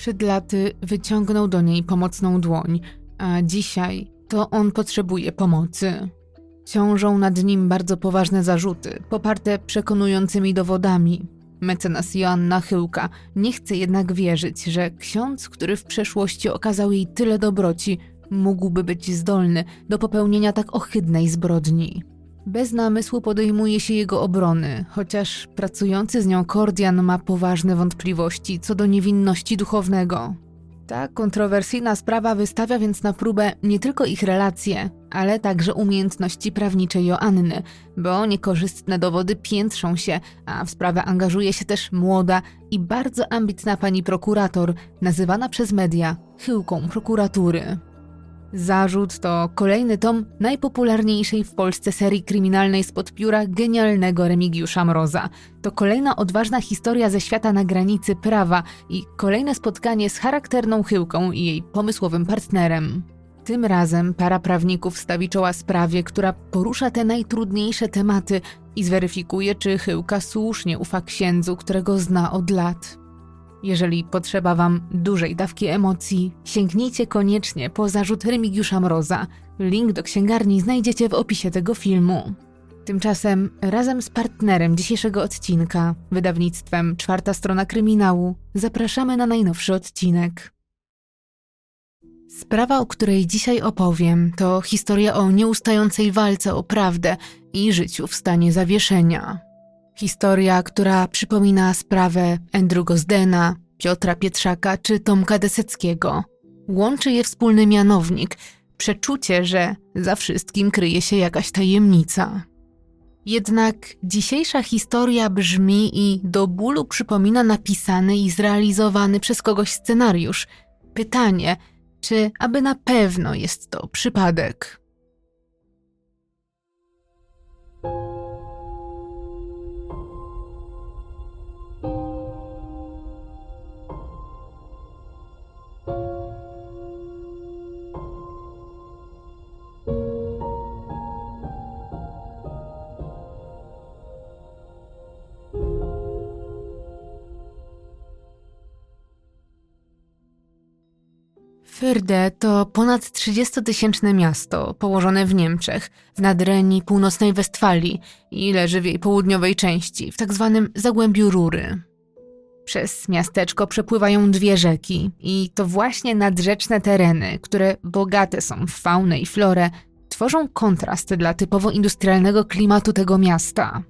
Przed laty wyciągnął do niej pomocną dłoń, a dzisiaj to on potrzebuje pomocy. Ciążą nad nim bardzo poważne zarzuty, poparte przekonującymi dowodami. Mecenas Joanna Chyłka nie chce jednak wierzyć, że ksiądz, który w przeszłości okazał jej tyle dobroci, mógłby być zdolny do popełnienia tak ohydnej zbrodni. Bez namysłu podejmuje się jego obrony, chociaż pracujący z nią Kordian ma poważne wątpliwości co do niewinności duchownego. Ta kontrowersyjna sprawa wystawia więc na próbę nie tylko ich relacje, ale także umiejętności prawnicze Joanny, bo niekorzystne dowody piętrzą się, a w sprawę angażuje się też młoda i bardzo ambitna pani prokurator, nazywana przez media chyłką prokuratury. Zarzut to kolejny tom najpopularniejszej w Polsce serii kryminalnej spod pióra genialnego Remigiusza Mroza. To kolejna odważna historia ze świata na granicy prawa i kolejne spotkanie z charakterną chyłką i jej pomysłowym partnerem. Tym razem para prawników stawi czoła sprawie, która porusza te najtrudniejsze tematy i zweryfikuje, czy chyłka słusznie ufa księdzu, którego zna od lat. Jeżeli potrzeba Wam dużej dawki emocji, sięgnijcie koniecznie po zarzut Remigiusza Mroza. Link do księgarni znajdziecie w opisie tego filmu. Tymczasem razem z partnerem dzisiejszego odcinka, wydawnictwem Czwarta Strona Kryminału, zapraszamy na najnowszy odcinek. Sprawa, o której dzisiaj opowiem, to historia o nieustającej walce o prawdę i życiu w stanie zawieszenia. Historia, która przypomina sprawę Andrew Gozdena, Piotra Pietrzaka czy Tomka Deseckiego. Łączy je wspólny mianownik przeczucie, że za wszystkim kryje się jakaś tajemnica. Jednak dzisiejsza historia brzmi i do bólu przypomina napisany i zrealizowany przez kogoś scenariusz. Pytanie, czy aby na pewno jest to przypadek? Fyrde to ponad 30-tysięczne miasto położone w Niemczech, w nadrenii północnej Westfalii i leży w jej południowej części, w tak zwanym Zagłębiu Rury. Przez miasteczko przepływają dwie rzeki i to właśnie nadrzeczne tereny, które bogate są w faunę i florę, tworzą kontrast dla typowo industrialnego klimatu tego miasta.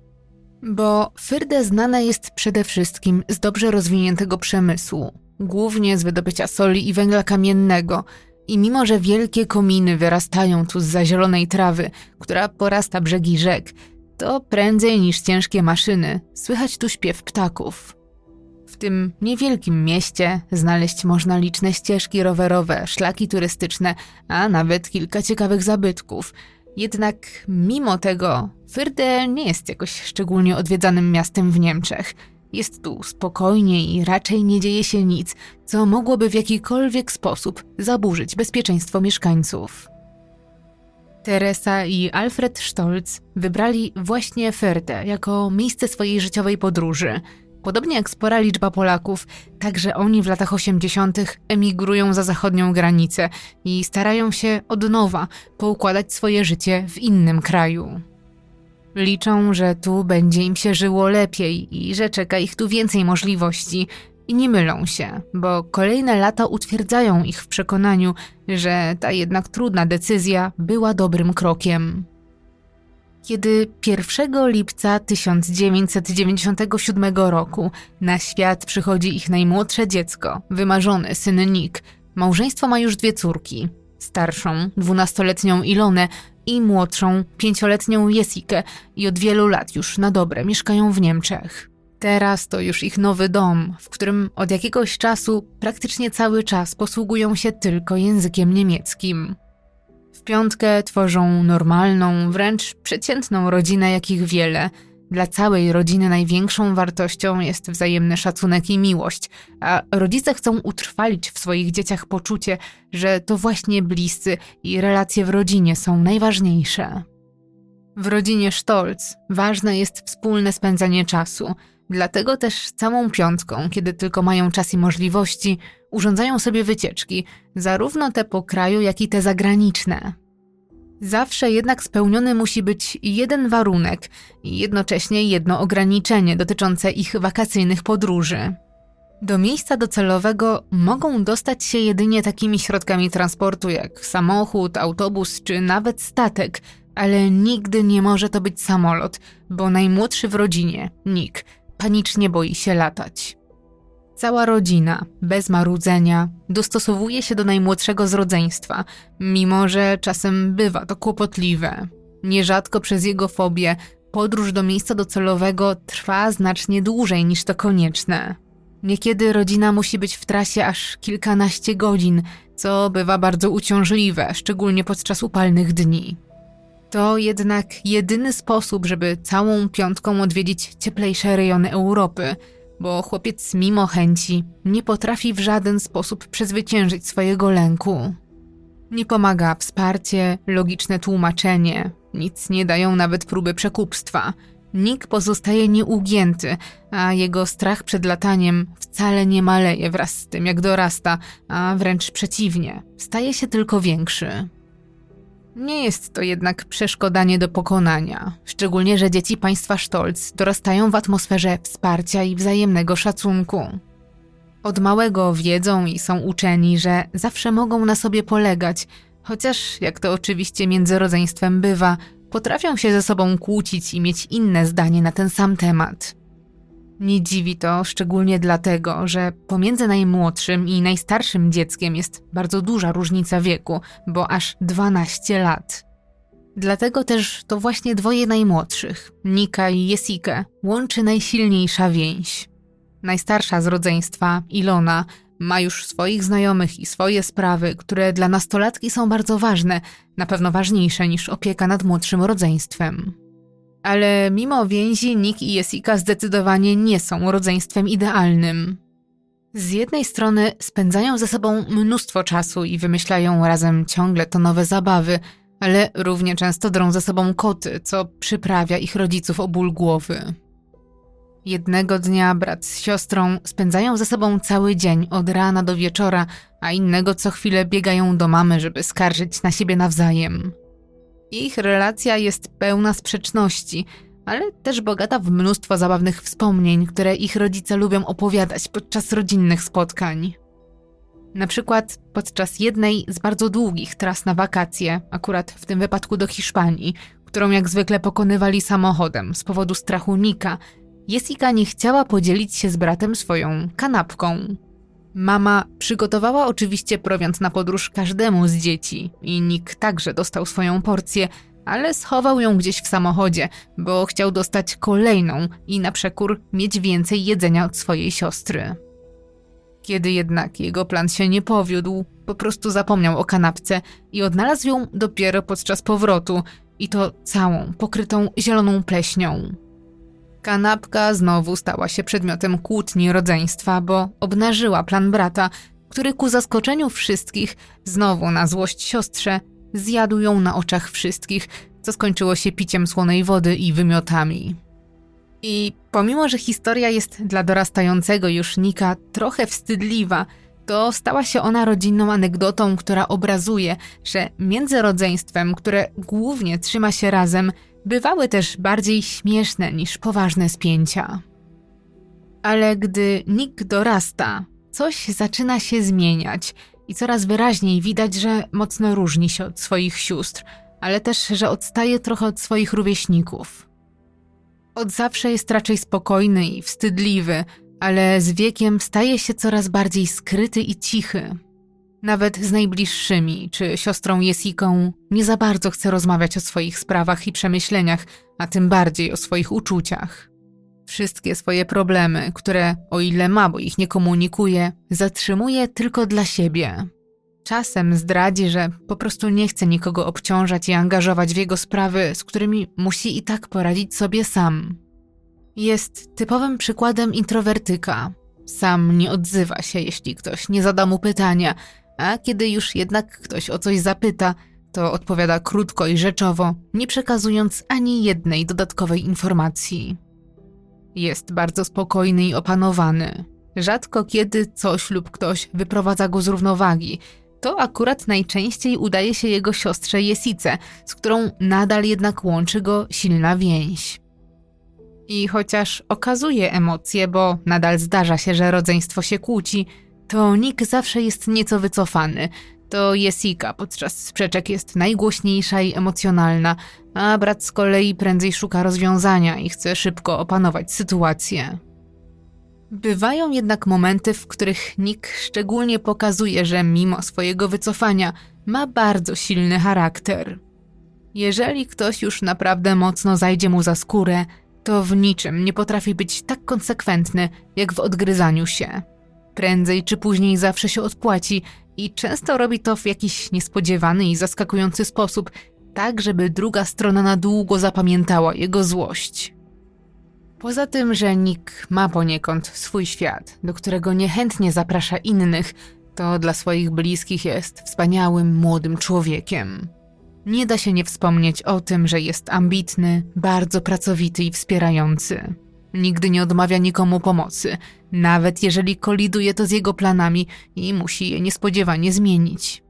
Bo Fyrde znane jest przede wszystkim z dobrze rozwiniętego przemysłu, głównie z wydobycia soli i węgla kamiennego. I mimo, że wielkie kominy wyrastają tu z zielonej trawy, która porasta brzegi rzek, to prędzej niż ciężkie maszyny słychać tu śpiew ptaków. W tym niewielkim mieście znaleźć można liczne ścieżki rowerowe, szlaki turystyczne, a nawet kilka ciekawych zabytków. Jednak mimo tego Fyrde nie jest jakoś szczególnie odwiedzanym miastem w Niemczech – jest tu spokojnie i raczej nie dzieje się nic, co mogłoby w jakikolwiek sposób zaburzyć bezpieczeństwo mieszkańców. Teresa i Alfred Stolz wybrali właśnie Ferde jako miejsce swojej życiowej podróży. Podobnie jak spora liczba Polaków, także oni w latach 80. emigrują za zachodnią granicę i starają się od nowa poukładać swoje życie w innym kraju. Liczą, że tu będzie im się żyło lepiej i że czeka ich tu więcej możliwości. I nie mylą się, bo kolejne lata utwierdzają ich w przekonaniu, że ta jednak trudna decyzja była dobrym krokiem. Kiedy 1 lipca 1997 roku na świat przychodzi ich najmłodsze dziecko, wymarzony syn Nick, małżeństwo ma już dwie córki. Starszą, dwunastoletnią Ilonę i młodszą, pięcioletnią Jessikę i od wielu lat już na dobre mieszkają w Niemczech. Teraz to już ich nowy dom, w którym od jakiegoś czasu praktycznie cały czas posługują się tylko językiem niemieckim. W piątkę tworzą normalną, wręcz przeciętną rodzinę, jakich wiele – dla całej rodziny największą wartością jest wzajemny szacunek i miłość, a rodzice chcą utrwalić w swoich dzieciach poczucie, że to właśnie bliscy i relacje w rodzinie są najważniejsze. W rodzinie Stolz ważne jest wspólne spędzanie czasu, dlatego też całą piątką, kiedy tylko mają czas i możliwości, urządzają sobie wycieczki, zarówno te po kraju, jak i te zagraniczne. Zawsze jednak spełniony musi być jeden warunek i jednocześnie jedno ograniczenie dotyczące ich wakacyjnych podróży. Do miejsca docelowego mogą dostać się jedynie takimi środkami transportu jak samochód, autobus czy nawet statek, ale nigdy nie może to być samolot, bo najmłodszy w rodzinie, Nick, panicznie boi się latać. Cała rodzina, bez marudzenia, dostosowuje się do najmłodszego z rodzeństwa, mimo że czasem bywa to kłopotliwe. Nierzadko przez jego fobię podróż do miejsca docelowego trwa znacznie dłużej niż to konieczne. Niekiedy rodzina musi być w trasie aż kilkanaście godzin, co bywa bardzo uciążliwe, szczególnie podczas upalnych dni. To jednak jedyny sposób, żeby całą piątką odwiedzić cieplejsze rejony Europy, bo chłopiec mimo chęci nie potrafi w żaden sposób przezwyciężyć swojego lęku. Nie pomaga wsparcie, logiczne tłumaczenie, nic nie dają nawet próby przekupstwa – Nick pozostaje nieugięty, a jego strach przed lataniem wcale nie maleje wraz z tym, jak dorasta, a wręcz przeciwnie, staje się tylko większy. Nie jest to jednak przeszkodanie do pokonania, szczególnie że dzieci państwa Stolz dorastają w atmosferze wsparcia i wzajemnego szacunku. Od małego wiedzą i są uczeni, że zawsze mogą na sobie polegać, chociaż, jak to oczywiście między rodzeństwem bywa, potrafią się ze sobą kłócić i mieć inne zdanie na ten sam temat. Nie dziwi to szczególnie dlatego, że pomiędzy najmłodszym i najstarszym dzieckiem jest bardzo duża różnica wieku, bo aż 12 lat. Dlatego też to właśnie dwoje najmłodszych, Nika i Jessica, łączy najsilniejsza więź. Najstarsza z rodzeństwa, Ilona, ma już swoich znajomych i swoje sprawy, które dla nastolatki są bardzo ważne, na pewno ważniejsze niż opieka nad młodszym rodzeństwem. Ale mimo więzi Nick i Jessica zdecydowanie nie są rodzeństwem idealnym. Z jednej strony spędzają ze sobą mnóstwo czasu i wymyślają razem ciągle to nowe zabawy, ale równie często drą ze sobą koty, co przyprawia ich rodziców o ból głowy. Jednego dnia brat z siostrą spędzają ze sobą cały dzień od rana do wieczora, a innego co chwilę biegają do mamy, żeby skarżyć na siebie nawzajem. Ich relacja jest pełna sprzeczności, ale też bogata w mnóstwo zabawnych wspomnień, które ich rodzice lubią opowiadać podczas rodzinnych spotkań. Na przykład podczas jednej z bardzo długich tras na wakacje, akurat w tym wypadku do Hiszpanii, którą jak zwykle pokonywali samochodem z powodu strachu Nika, Jessica nie chciała podzielić się z bratem swoją kanapką. Mama przygotowała oczywiście prowiant na podróż każdemu z dzieci i Nick także dostał swoją porcję, ale schował ją gdzieś w samochodzie, bo chciał dostać kolejną i na przekór mieć więcej jedzenia od swojej siostry. Kiedy jednak jego plan się nie powiódł, po prostu zapomniał o kanapce i odnalazł ją dopiero podczas powrotu, i to całą, pokrytą zieloną pleśnią. Kanapka znowu stała się przedmiotem kłótni rodzeństwa, bo obnażyła plan brata, który ku zaskoczeniu wszystkich, znowu na złość siostrze, zjadł ją na oczach wszystkich, co skończyło się piciem słonej wody i wymiotami. I pomimo, że historia jest dla dorastającego już Nika trochę wstydliwa, to stała się ona rodzinną anegdotą, która obrazuje, że między rodzeństwem, które głównie trzyma się razem, bywały też bardziej śmieszne niż poważne spięcia. Ale gdy Nick dorasta, coś zaczyna się zmieniać i coraz wyraźniej widać, że mocno różni się od swoich sióstr, ale też, że odstaje trochę od swoich rówieśników. Od zawsze jest raczej spokojny i wstydliwy, ale z wiekiem staje się coraz bardziej skryty i cichy. Nawet z najbliższymi, czy siostrą Jessiką, nie za bardzo chce rozmawiać o swoich sprawach i przemyśleniach, a tym bardziej o swoich uczuciach. Wszystkie swoje problemy, które, o ile ma, bo ich nie komunikuje, zatrzymuje tylko dla siebie. Czasem zdradzi, że po prostu nie chce nikogo obciążać i angażować w jego sprawy, z którymi musi i tak poradzić sobie sam. Jest typowym przykładem introwertyka. Sam nie odzywa się, jeśli ktoś nie zada mu pytania, a kiedy już jednak ktoś o coś zapyta, to odpowiada krótko i rzeczowo, nie przekazując ani jednej dodatkowej informacji. Jest bardzo spokojny i opanowany. Rzadko kiedy coś lub ktoś wyprowadza go z równowagi. To akurat najczęściej udaje się jego siostrze Jesice, z którą nadal jednak łączy go silna więź. I chociaż okazuje emocje, bo nadal zdarza się, że rodzeństwo się kłóci, to Nick zawsze jest nieco wycofany. To Jessica podczas sprzeczek jest najgłośniejsza i emocjonalna, a brat z kolei prędzej szuka rozwiązania i chce szybko opanować sytuację. Bywają jednak momenty, w których Nick szczególnie pokazuje, że mimo swojego wycofania ma bardzo silny charakter. Jeżeli ktoś już naprawdę mocno zajdzie mu za skórę, to w niczym nie potrafi być tak konsekwentny jak w odgryzaniu się. Prędzej czy później zawsze się odpłaci i często robi to w jakiś niespodziewany i zaskakujący sposób, tak żeby druga strona na długo zapamiętała jego złość. Poza tym, że Nick ma poniekąd swój świat, do którego niechętnie zaprasza innych, to dla swoich bliskich jest wspaniałym młodym człowiekiem. Nie da się nie wspomnieć o tym, że jest ambitny, bardzo pracowity i wspierający. Nigdy nie odmawia nikomu pomocy, nawet jeżeli koliduje to z jego planami i musi je niespodziewanie zmienić.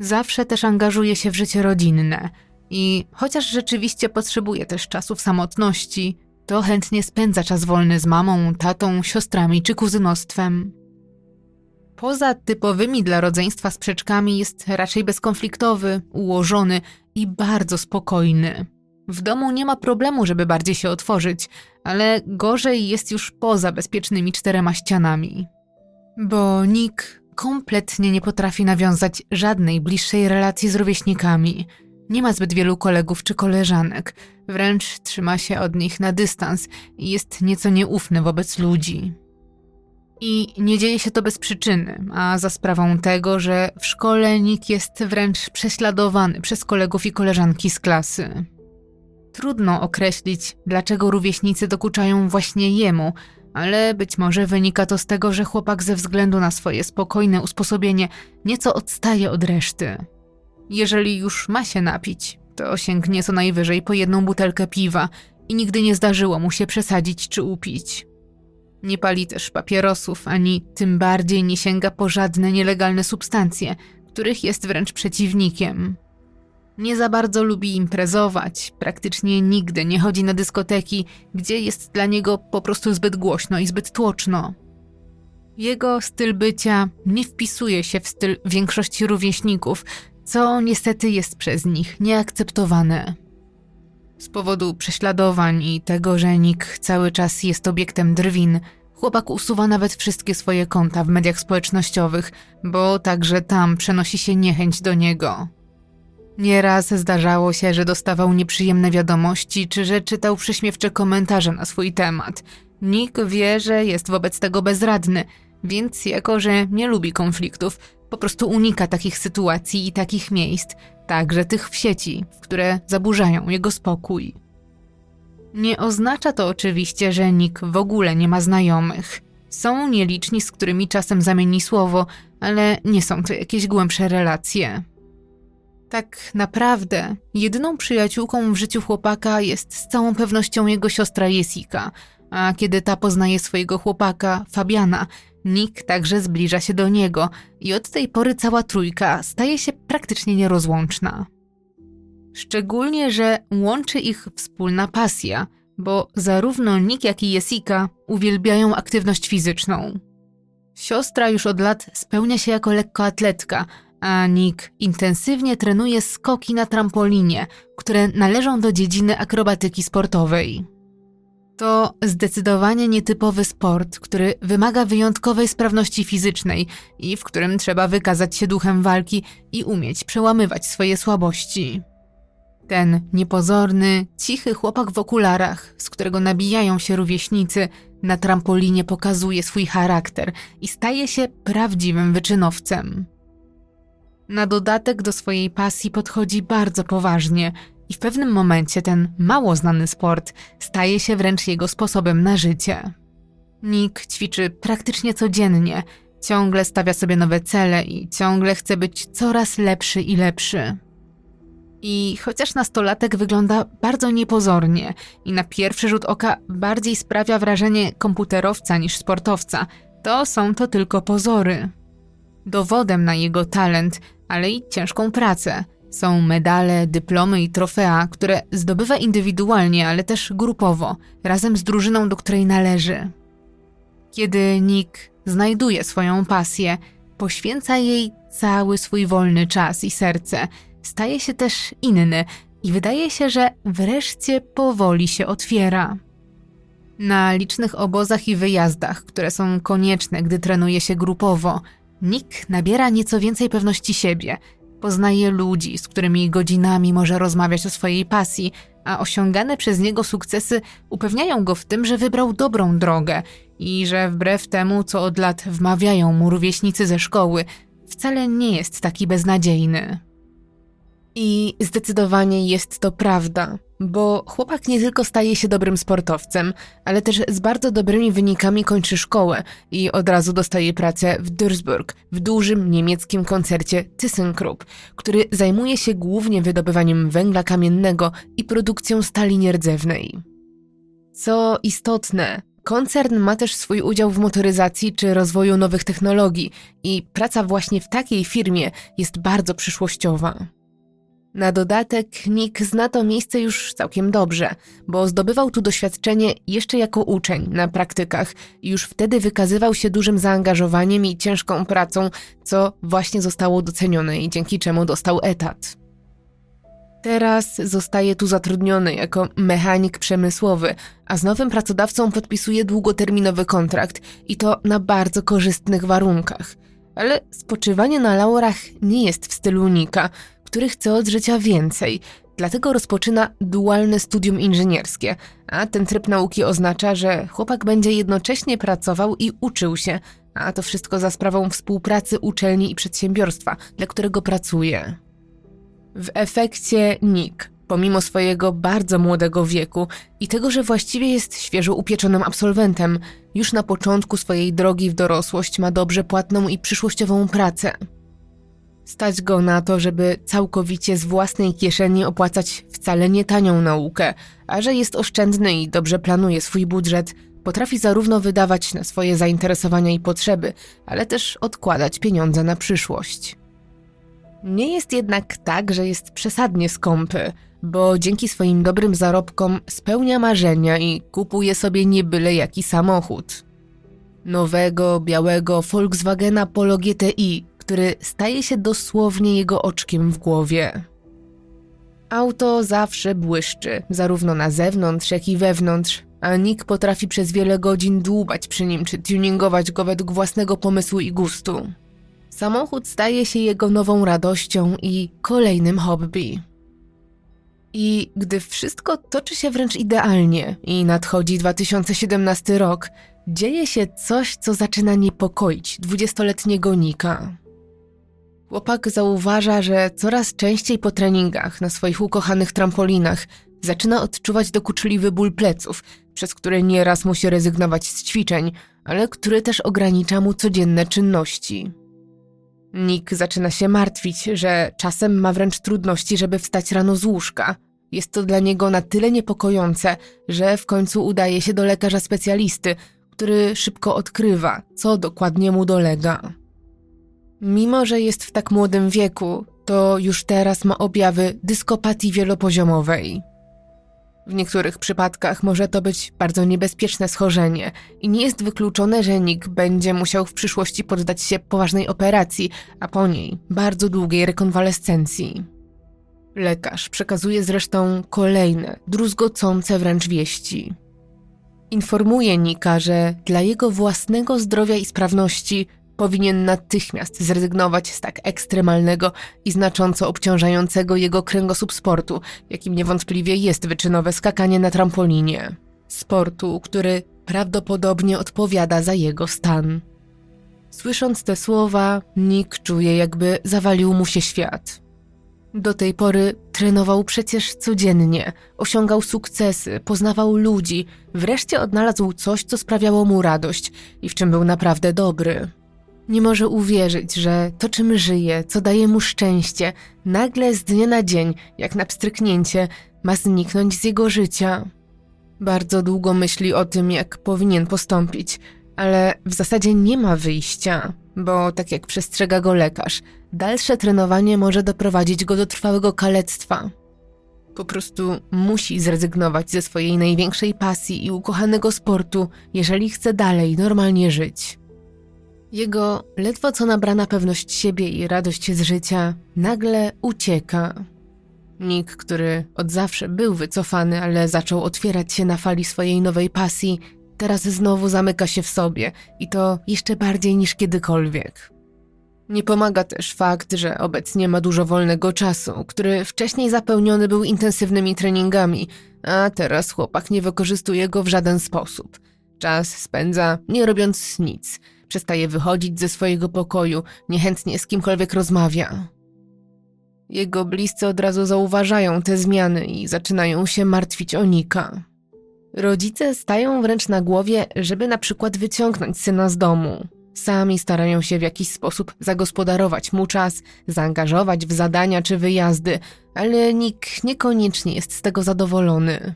Zawsze też angażuje się w życie rodzinne i chociaż rzeczywiście potrzebuje też czasów samotności, to chętnie spędza czas wolny z mamą, tatą, siostrami czy kuzynostwem. Poza typowymi dla rodzeństwa sprzeczkami jest raczej bezkonfliktowy, ułożony i bardzo spokojny. W domu nie ma problemu, żeby bardziej się otworzyć, ale gorzej jest już poza bezpiecznymi czterema ścianami. Bo Nick kompletnie nie potrafi nawiązać żadnej bliższej relacji z rówieśnikami. Nie ma zbyt wielu kolegów czy koleżanek, wręcz trzyma się od nich na dystans i jest nieco nieufny wobec ludzi. I nie dzieje się to bez przyczyny, a za sprawą tego, że w szkole Nick jest wręcz prześladowany przez kolegów i koleżanki z klasy. Trudno określić, dlaczego rówieśnicy dokuczają właśnie jemu, ale być może wynika to z tego, że chłopak ze względu na swoje spokojne usposobienie nieco odstaje od reszty. Jeżeli już ma się napić, to sięgnie co najwyżej po jedną butelkę piwa i nigdy nie zdarzyło mu się przesadzić czy upić. Nie pali też papierosów, ani tym bardziej nie sięga po żadne nielegalne substancje, których jest wręcz przeciwnikiem. Nie za bardzo lubi imprezować, praktycznie nigdy nie chodzi na dyskoteki, gdzie jest dla niego po prostu zbyt głośno i zbyt tłoczno. Jego styl bycia nie wpisuje się w styl większości rówieśników, co niestety jest przez nich nieakceptowane. Z powodu prześladowań i tego, że Nick cały czas jest obiektem drwin, chłopak usuwa nawet wszystkie swoje konta w mediach społecznościowych, bo także tam przenosi się niechęć do niego. Nieraz zdarzało się, że dostawał nieprzyjemne wiadomości, czy że czytał prześmiewcze komentarze na swój temat. Nick wie, że jest wobec tego bezradny, więc jako, że nie lubi konfliktów, po prostu unika takich sytuacji i takich miejsc, także tych w sieci, które zaburzają jego spokój. Nie oznacza to oczywiście, że Nick w ogóle nie ma znajomych. Są nieliczni, z którymi czasem zamieni słowo, ale nie są to jakieś głębsze relacje. Tak naprawdę, jedyną przyjaciółką w życiu chłopaka jest z całą pewnością jego siostra Jessica, a kiedy ta poznaje swojego chłopaka, Fabiana, Nick także zbliża się do niego i od tej pory cała trójka staje się praktycznie nierozłączna. Szczególnie, że łączy ich wspólna pasja, bo zarówno Nick, jak i Jessica uwielbiają aktywność fizyczną. Siostra już od lat spełnia się jako lekkoatletka, a Nick intensywnie trenuje skoki na trampolinie, które należą do dziedziny akrobatyki sportowej. To zdecydowanie nietypowy sport, który wymaga wyjątkowej sprawności fizycznej i w którym trzeba wykazać się duchem walki i umieć przełamywać swoje słabości. Ten niepozorny, cichy chłopak w okularach, z którego nabijają się rówieśnicy, na trampolinie pokazuje swój charakter i staje się prawdziwym wyczynowcem. Na dodatek do swojej pasji podchodzi bardzo poważnie i w pewnym momencie ten mało znany sport staje się wręcz jego sposobem na życie. Nick ćwiczy praktycznie codziennie, ciągle stawia sobie nowe cele i ciągle chce być coraz lepszy i lepszy. I chociaż nastolatek wygląda bardzo niepozornie i na pierwszy rzut oka bardziej sprawia wrażenie komputerowca niż sportowca, to są to tylko pozory. Dowodem na jego talent, ale i ciężką pracę są medale, dyplomy i trofea, które zdobywa indywidualnie, ale też grupowo, razem z drużyną, do której należy. Kiedy Nick znajduje swoją pasję, poświęca jej cały swój wolny czas i serce, staje się też inny i wydaje się, że wreszcie powoli się otwiera. Na licznych obozach i wyjazdach, które są konieczne, gdy trenuje się grupowo, Nick nabiera nieco więcej pewności siebie. Poznaje ludzi, z którymi godzinami może rozmawiać o swojej pasji, a osiągane przez niego sukcesy upewniają go w tym, że wybrał dobrą drogę i że wbrew temu, co od lat wmawiają mu rówieśnicy ze szkoły, wcale nie jest taki beznadziejny. I zdecydowanie jest to prawda, bo chłopak nie tylko staje się dobrym sportowcem, ale też z bardzo dobrymi wynikami kończy szkołę i od razu dostaje pracę w Duisburg, w dużym niemieckim koncercie ThyssenKrupp, który zajmuje się głównie wydobywaniem węgla kamiennego i produkcją stali nierdzewnej. Co istotne, koncern ma też swój udział w motoryzacji czy rozwoju nowych technologii i praca właśnie w takiej firmie jest bardzo przyszłościowa. Na dodatek Nick zna to miejsce już całkiem dobrze, bo zdobywał tu doświadczenie jeszcze jako uczeń na praktykach i już wtedy wykazywał się dużym zaangażowaniem i ciężką pracą, co właśnie zostało docenione i dzięki czemu dostał etat. Teraz zostaje tu zatrudniony jako mechanik przemysłowy, a z nowym pracodawcą podpisuje długoterminowy kontrakt i to na bardzo korzystnych warunkach. Ale spoczywanie na laurach nie jest w stylu Nika – który chce od życia więcej, dlatego rozpoczyna dualne studium inżynierskie, a ten tryb nauki oznacza, że chłopak będzie jednocześnie pracował i uczył się, a to wszystko za sprawą współpracy uczelni i przedsiębiorstwa, dla którego pracuje. W efekcie Nick, pomimo swojego bardzo młodego wieku i tego, że właściwie jest świeżo upieczonym absolwentem, już na początku swojej drogi w dorosłość ma dobrze płatną i przyszłościową pracę. Stać go na to, żeby całkowicie z własnej kieszeni opłacać wcale nie tanią naukę, a że jest oszczędny i dobrze planuje swój budżet, potrafi zarówno wydawać na swoje zainteresowania i potrzeby, ale też odkładać pieniądze na przyszłość. Nie jest jednak tak, że jest przesadnie skąpy, bo dzięki swoim dobrym zarobkom spełnia marzenia i kupuje sobie nie byle jaki samochód. Nowego, białego Volkswagena Polo GTI który staje się dosłownie jego oczkiem w głowie. Auto zawsze błyszczy, zarówno na zewnątrz, jak i wewnątrz, a Nick potrafi przez wiele godzin dłubać przy nim czy tuningować go według własnego pomysłu i gustu. Samochód staje się jego nową radością i kolejnym hobby. I gdy wszystko toczy się wręcz idealnie i nadchodzi 2017 rok, dzieje się coś, co zaczyna niepokoić dwudziestoletniego Nika. Chłopak zauważa, że coraz częściej po treningach na swoich ukochanych trampolinach zaczyna odczuwać dokuczliwy ból pleców, przez który nieraz musi rezygnować z ćwiczeń, ale który też ogranicza mu codzienne czynności. Nick zaczyna się martwić, że czasem ma wręcz trudności, żeby wstać rano z łóżka. Jest to dla niego na tyle niepokojące, że w końcu udaje się do lekarza specjalisty, który szybko odkrywa, co dokładnie mu dolega. Mimo, że jest w tak młodym wieku, to już teraz ma objawy dyskopatii wielopoziomowej. W niektórych przypadkach może to być bardzo niebezpieczne schorzenie i nie jest wykluczone, że Nick będzie musiał w przyszłości poddać się poważnej operacji, a po niej bardzo długiej rekonwalescencji. Lekarz przekazuje zresztą kolejne, druzgocące wręcz wieści. Informuje Nika, że dla jego własnego zdrowia i sprawności powinien natychmiast zrezygnować z tak ekstremalnego i znacząco obciążającego jego kręgosłup sportu, jakim niewątpliwie jest wyczynowe skakanie na trampolinie. Sportu, który prawdopodobnie odpowiada za jego stan. Słysząc te słowa, Nick czuje, jakby zawalił mu się świat. Do tej pory trenował przecież codziennie, osiągał sukcesy, poznawał ludzi, wreszcie odnalazł coś, co sprawiało mu radość i w czym był naprawdę dobry. Nie może uwierzyć, że to, czym żyje, co daje mu szczęście, nagle z dnia na dzień, jak na pstryknięcie, ma zniknąć z jego życia. Bardzo długo myśli o tym, jak powinien postąpić, Ale w zasadzie nie ma wyjścia, bo tak jak przestrzega go lekarz, dalsze trenowanie może doprowadzić go do trwałego kalectwa. Po prostu musi zrezygnować ze swojej największej pasji i ukochanego sportu, jeżeli chce dalej normalnie żyć. Jego ledwo co nabrana pewność siebie i radość z życia nagle ucieka. Nick, który od zawsze był wycofany, ale zaczął otwierać się na fali swojej nowej pasji, teraz znowu zamyka się w sobie i to jeszcze bardziej niż kiedykolwiek. Nie pomaga też fakt, że obecnie ma dużo wolnego czasu, który wcześniej zapełniony był intensywnymi treningami, a teraz chłopak nie wykorzystuje go w żaden sposób. Czas spędza nie robiąc nic, przestaje wychodzić ze swojego pokoju, niechętnie z kimkolwiek rozmawia. Jego bliscy od razu zauważają te zmiany i zaczynają się martwić o Nika. Rodzice stają wręcz na głowie, żeby na przykład wyciągnąć syna z domu. Sami starają się w jakiś sposób zagospodarować mu czas, zaangażować w zadania czy wyjazdy, ale nikt niekoniecznie jest z tego zadowolony.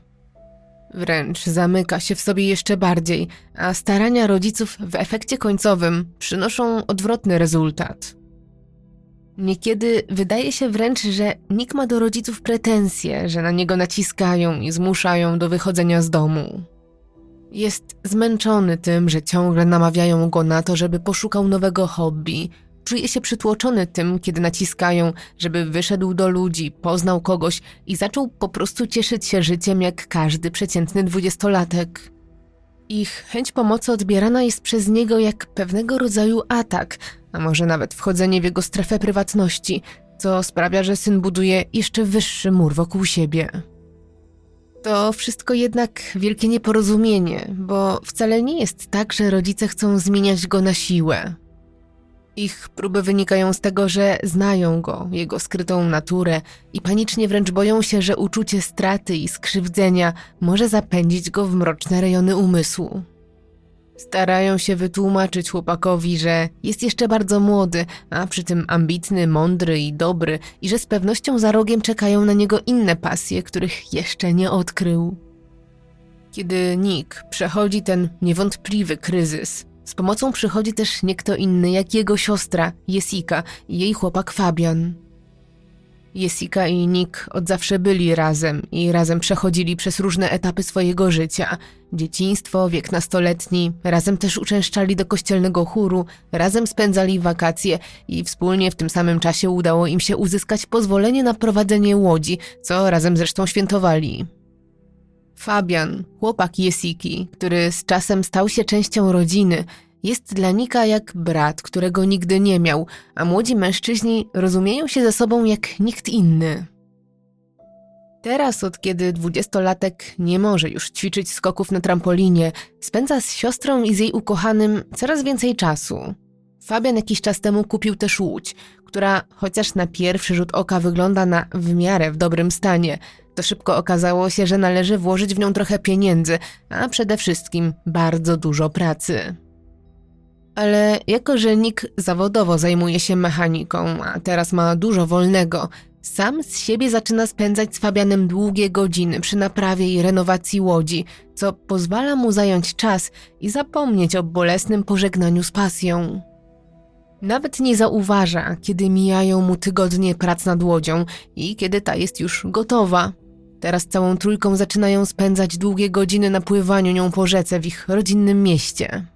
Wręcz zamyka się w sobie jeszcze bardziej, a starania rodziców w efekcie końcowym przynoszą odwrotny rezultat. Niekiedy wydaje się wręcz, że nikt ma do rodziców pretensje, że na niego naciskają i zmuszają do wychodzenia z domu. Jest zmęczony tym, że ciągle namawiają go na to, żeby poszukał nowego hobby. Czuje się przytłoczony tym, kiedy naciskają, żeby wyszedł do ludzi, poznał kogoś i zaczął po prostu cieszyć się życiem jak każdy przeciętny dwudziestolatek. Ich chęć pomocy odbierana jest przez niego jak pewnego rodzaju atak, a może nawet wchodzenie w jego strefę prywatności, co sprawia, że syn buduje jeszcze wyższy mur wokół siebie. To wszystko jednak wielkie nieporozumienie, bo wcale nie jest tak, że rodzice chcą zmieniać go na siłę. Ich próby wynikają z tego, że znają go, jego skrytą naturę i panicznie wręcz boją się, że uczucie straty i skrzywdzenia może zapędzić go w mroczne rejony umysłu. Starają się wytłumaczyć chłopakowi, że jest jeszcze bardzo młody, a przy tym ambitny, mądry i dobry, i że z pewnością za rogiem czekają na niego inne pasje, których jeszcze nie odkrył. Kiedy Nick przechodzi ten niewątpliwy kryzys, z pomocą przychodzi też nie kto inny jak jego siostra Jessica i jej chłopak Fabian. Jessica i Nick od zawsze byli razem i razem przechodzili przez różne etapy swojego życia. Dzieciństwo, wiek nastoletni, razem też uczęszczali do kościelnego chóru, razem spędzali wakacje i wspólnie w tym samym czasie udało im się uzyskać pozwolenie na prowadzenie łodzi, co razem zresztą świętowali. Fabian, chłopak Jessiki, który z czasem stał się częścią rodziny, jest dla Nika jak brat, którego nigdy nie miał, a młodzi mężczyźni rozumieją się ze sobą jak nikt inny. Teraz, od kiedy dwudziestolatek nie może już ćwiczyć skoków na trampolinie, spędza z siostrą i z jej ukochanym coraz więcej czasu. Fabian jakiś czas temu kupił też łódź, która chociaż na pierwszy rzut oka wygląda na w miarę w dobrym stanie, to szybko okazało się, że należy włożyć w nią trochę pieniędzy, a przede wszystkim bardzo dużo pracy. Ale jako, że Nick zawodowo zajmuje się mechaniką, a teraz ma dużo wolnego, sam z siebie zaczyna spędzać z Fabianem długie godziny przy naprawie i renowacji łodzi, co pozwala mu zająć czas i zapomnieć o bolesnym pożegnaniu z pasją. Nawet nie zauważa, kiedy mijają mu tygodnie prac nad łodzią i kiedy ta jest już gotowa. Teraz całą trójką zaczynają spędzać długie godziny na pływaniu nią po rzece w ich rodzinnym mieście.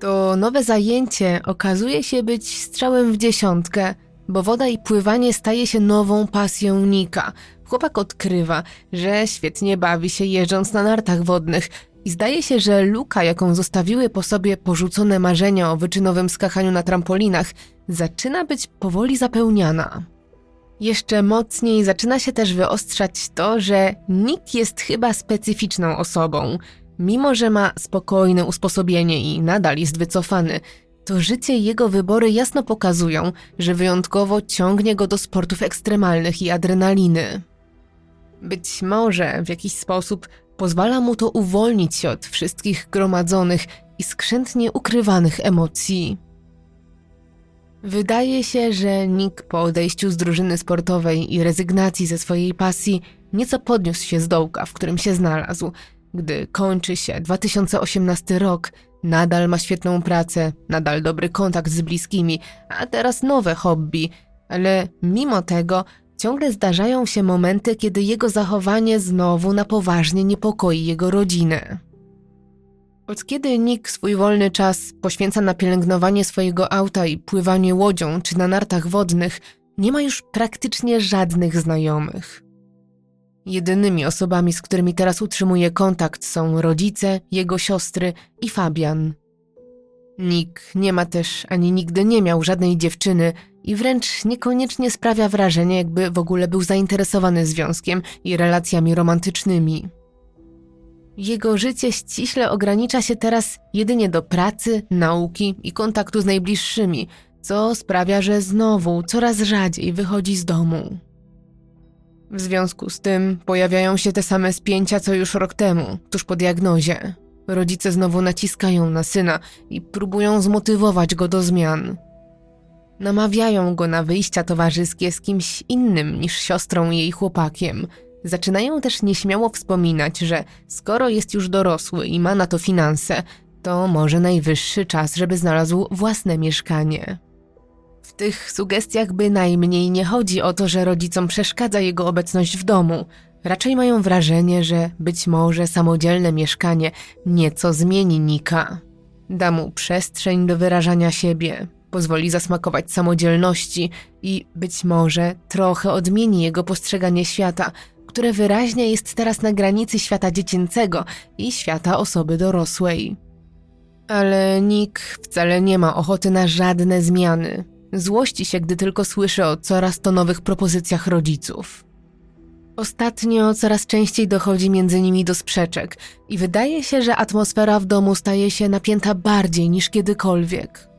To nowe zajęcie okazuje się być strzałem w dziesiątkę, bo woda i pływanie staje się nową pasją Nika. Chłopak odkrywa, że świetnie bawi się jeżdżąc na nartach wodnych i zdaje się, że luka, jaką zostawiły po sobie porzucone marzenia o wyczynowym skakaniu na trampolinach, zaczyna być powoli zapełniana. Jeszcze mocniej zaczyna się też wyostrzać to, że Nick jest chyba specyficzną osobą – Mimo, że ma spokojne usposobienie i nadal jest wycofany, to życie i jego wybory jasno pokazują, że wyjątkowo ciągnie go do sportów ekstremalnych i adrenaliny. Być może w jakiś sposób pozwala mu to uwolnić się od wszystkich gromadzonych i skrzętnie ukrywanych emocji. Wydaje się, że Nick po odejściu z drużyny sportowej i rezygnacji ze swojej pasji nieco podniósł się z dołka, w którym się znalazł, gdy kończy się 2018 rok, Nadal ma świetną pracę, nadal dobry kontakt z bliskimi, a teraz nowe hobby, ale mimo tego ciągle zdarzają się momenty, kiedy jego zachowanie znowu na poważnie niepokoi jego rodzinę. Od kiedy Nick swój wolny czas poświęca na pielęgnowanie swojego auta i pływanie łodzią czy na nartach wodnych, nie ma już praktycznie żadnych znajomych. Jedynymi osobami, z którymi teraz utrzymuje kontakt są rodzice, jego siostry i Fabian. Nick nie ma też ani nigdy nie miał żadnej dziewczyny i wręcz niekoniecznie sprawia wrażenie, jakby w ogóle był zainteresowany związkiem i relacjami romantycznymi. Jego życie ściśle ogranicza się teraz jedynie do pracy, nauki i kontaktu z najbliższymi, co sprawia, że znowu coraz rzadziej wychodzi z domu. W związku z tym pojawiają się te same spięcia co już rok temu, tuż po diagnozie. Rodzice znowu naciskają na syna i próbują zmotywować go do zmian. Namawiają go na wyjścia towarzyskie z kimś innym niż siostrą i jej chłopakiem. Zaczynają też nieśmiało wspominać, że skoro jest już dorosły i ma na to finanse, to może najwyższy czas, żeby znalazł własne mieszkanie. W tych sugestiach bynajmniej nie chodzi o to, że rodzicom przeszkadza jego obecność w domu. Raczej mają wrażenie, że być może samodzielne mieszkanie nieco zmieni Nika. Da mu przestrzeń do wyrażania siebie, pozwoli zasmakować samodzielności i być może trochę odmieni jego postrzeganie świata, które wyraźnie jest teraz na granicy świata dziecięcego i świata osoby dorosłej. Ale Nick wcale nie ma ochoty na żadne zmiany. Złości się, gdy tylko słyszy o coraz to nowych propozycjach rodziców. Ostatnio coraz częściej dochodzi między nimi do sprzeczek i wydaje się, że atmosfera w domu staje się napięta bardziej niż kiedykolwiek.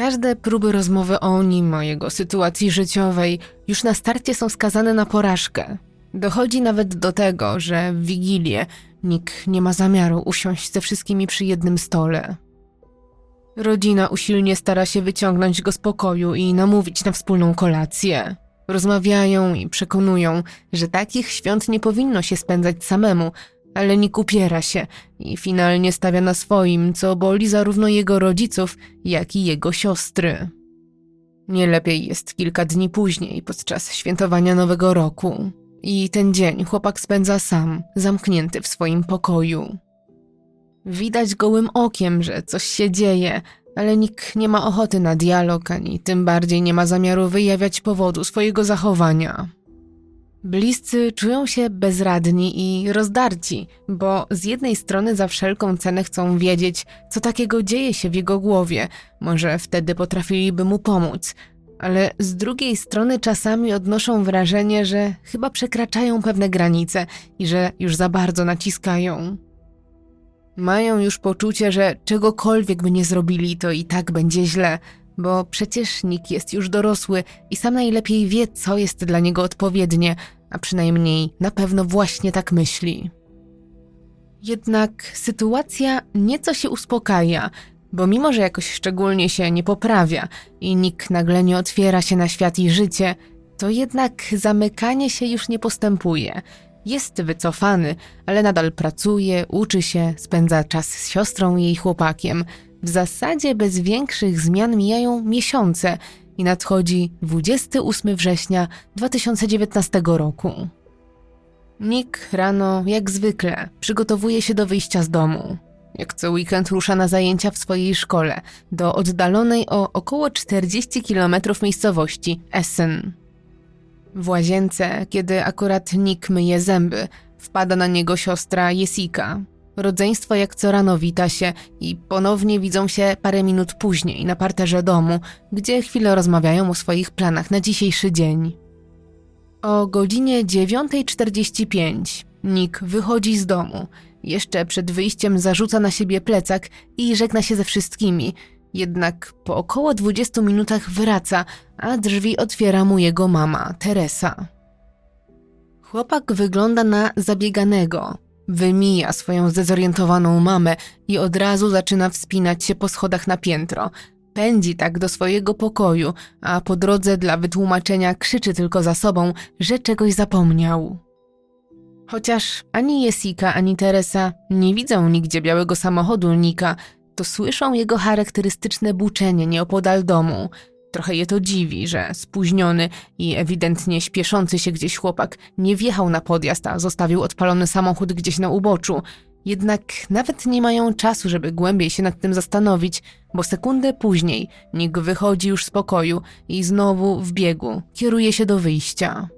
Każde próby rozmowy o nim, o jego sytuacji życiowej, już na starcie są skazane na porażkę. Dochodzi nawet do tego, że w Wigilię nikt nie ma zamiaru usiąść ze wszystkimi przy jednym stole. Rodzina usilnie stara się wyciągnąć go z pokoju i namówić na wspólną kolację. Rozmawiają i przekonują, że takich świąt nie powinno się spędzać samemu, ale Nick upiera się i finalnie stawia na swoim, co boli zarówno jego rodziców, jak i jego siostry. Nie lepiej jest kilka dni później, podczas świętowania Nowego Roku. I ten dzień chłopak spędza sam, zamknięty w swoim pokoju. Widać gołym okiem, że coś się dzieje, ale nikt nie ma ochoty na dialog, ani tym bardziej nie ma zamiaru wyjawiać powodu swojego zachowania. Bliscy czują się bezradni i rozdarci, bo z jednej strony za wszelką cenę chcą wiedzieć, co takiego dzieje się w jego głowie, może wtedy potrafiliby mu pomóc, ale z drugiej strony czasami odnoszą wrażenie, że chyba przekraczają pewne granice i że już za bardzo naciskają. Mają już poczucie, że czegokolwiek by nie zrobili, to i tak będzie źle, bo przecież Nick jest już dorosły i sam najlepiej wie, co jest dla niego odpowiednie, a przynajmniej na pewno właśnie tak myśli. Jednak sytuacja nieco się uspokaja, bo mimo, że jakoś szczególnie się nie poprawia i Nick nagle nie otwiera się na świat i życie, to jednak zamykanie się już nie postępuje – jest wycofany, ale nadal pracuje, uczy się, spędza czas z siostrą i jej chłopakiem. W zasadzie bez większych zmian mijają miesiące i nadchodzi 28 września 2019 roku. Nick rano, jak zwykle, przygotowuje się do wyjścia z domu. Jak co weekend rusza na zajęcia w swojej szkole, do oddalonej o około 40 km miejscowości Essen. W łazience, kiedy akurat Nick myje zęby, wpada na niego siostra Jessica. Rodzeństwo jak co rano wita się i ponownie widzą się parę minut później na parterze domu, gdzie chwilę rozmawiają o swoich planach na dzisiejszy dzień. O godzinie 9.45 Nick wychodzi z domu. Jeszcze przed wyjściem zarzuca na siebie plecak i żegna się ze wszystkimi, jednak po około 20 minutach wraca, a drzwi otwiera mu jego mama, Teresa. Chłopak wygląda na zabieganego. Wymija swoją zdezorientowaną mamę i od razu zaczyna wspinać się po schodach na piętro. Pędzi tak do swojego pokoju, a po drodze dla wytłumaczenia krzyczy tylko za sobą, że czegoś zapomniał. Chociaż ani Jessica, ani Teresa nie widzą nigdzie białego samochodu Nika, to słyszą jego charakterystyczne buczenie nieopodal domu. Trochę je to dziwi, że spóźniony i ewidentnie śpieszący się gdzieś chłopak nie wjechał na podjazd, a zostawił odpalony samochód gdzieś na uboczu. Jednak nawet nie mają czasu, żeby głębiej się nad tym zastanowić, bo sekundę później Nick wychodzi już z pokoju i znowu w biegu kieruje się do wyjścia.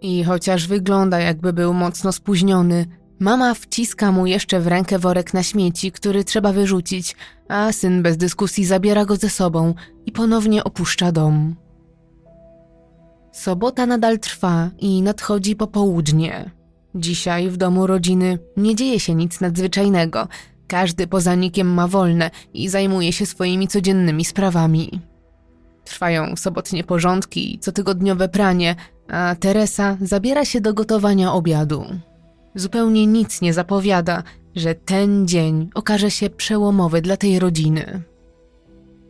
I chociaż wygląda jakby był mocno spóźniony, mama wciska mu jeszcze w rękę worek na śmieci, który trzeba wyrzucić, a syn bez dyskusji zabiera go ze sobą i ponownie opuszcza dom. Sobota nadal trwa i nadchodzi popołudnie. Dzisiaj w domu rodziny nie dzieje się nic nadzwyczajnego. Każdy poza Nikiem ma wolne i zajmuje się swoimi codziennymi sprawami. Trwają sobotnie porządki i cotygodniowe pranie, a Teresa zabiera się do gotowania obiadu. Zupełnie nic nie zapowiada, że ten dzień okaże się przełomowy dla tej rodziny.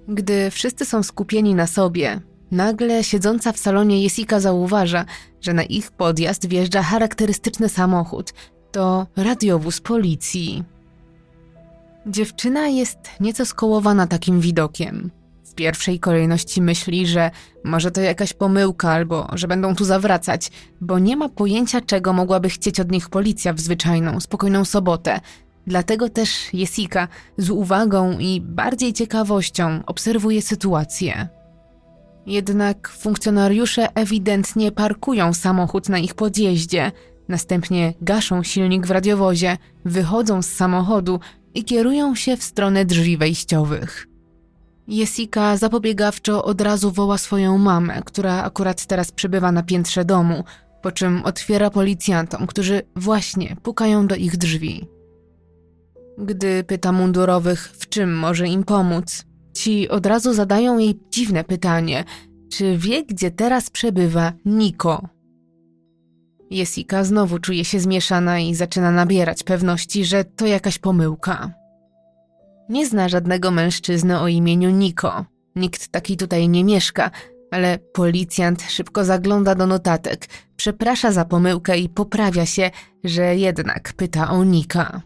Gdy wszyscy są skupieni na sobie, nagle siedząca w salonie Jessica zauważa, że na ich podjazd wjeżdża charakterystyczny samochód. To radiowóz policji. Dziewczyna jest nieco skołowana takim widokiem pierwszej kolejności myśli, że może to jakaś pomyłka albo że będą tu zawracać, bo nie ma pojęcia, czego mogłaby chcieć od nich policja w zwyczajną, spokojną sobotę. Dlatego też Jessica z uwagą i bardziej ciekawością obserwuje sytuację. Jednak funkcjonariusze ewidentnie parkują samochód na ich podjeździe, następnie gaszą silnik w radiowozie, wychodzą z samochodu i kierują się w stronę drzwi wejściowych. Jessica zapobiegawczo od razu woła swoją mamę, która akurat teraz przebywa na piętrze domu, po czym otwiera policjantom, którzy właśnie pukają do ich drzwi. Gdy pyta mundurowych, w czym może im pomóc, ci od razu zadają jej dziwne pytanie: czy wie, gdzie teraz przebywa Niko? Jessica znowu czuje się zmieszana i zaczyna nabierać pewności, że to jakaś pomyłka. Nie zna żadnego mężczyzny o imieniu Niko. Nikt taki tutaj nie mieszka, ale policjant szybko zagląda do notatek, przeprasza za pomyłkę i poprawia się, że jednak pyta o Nika.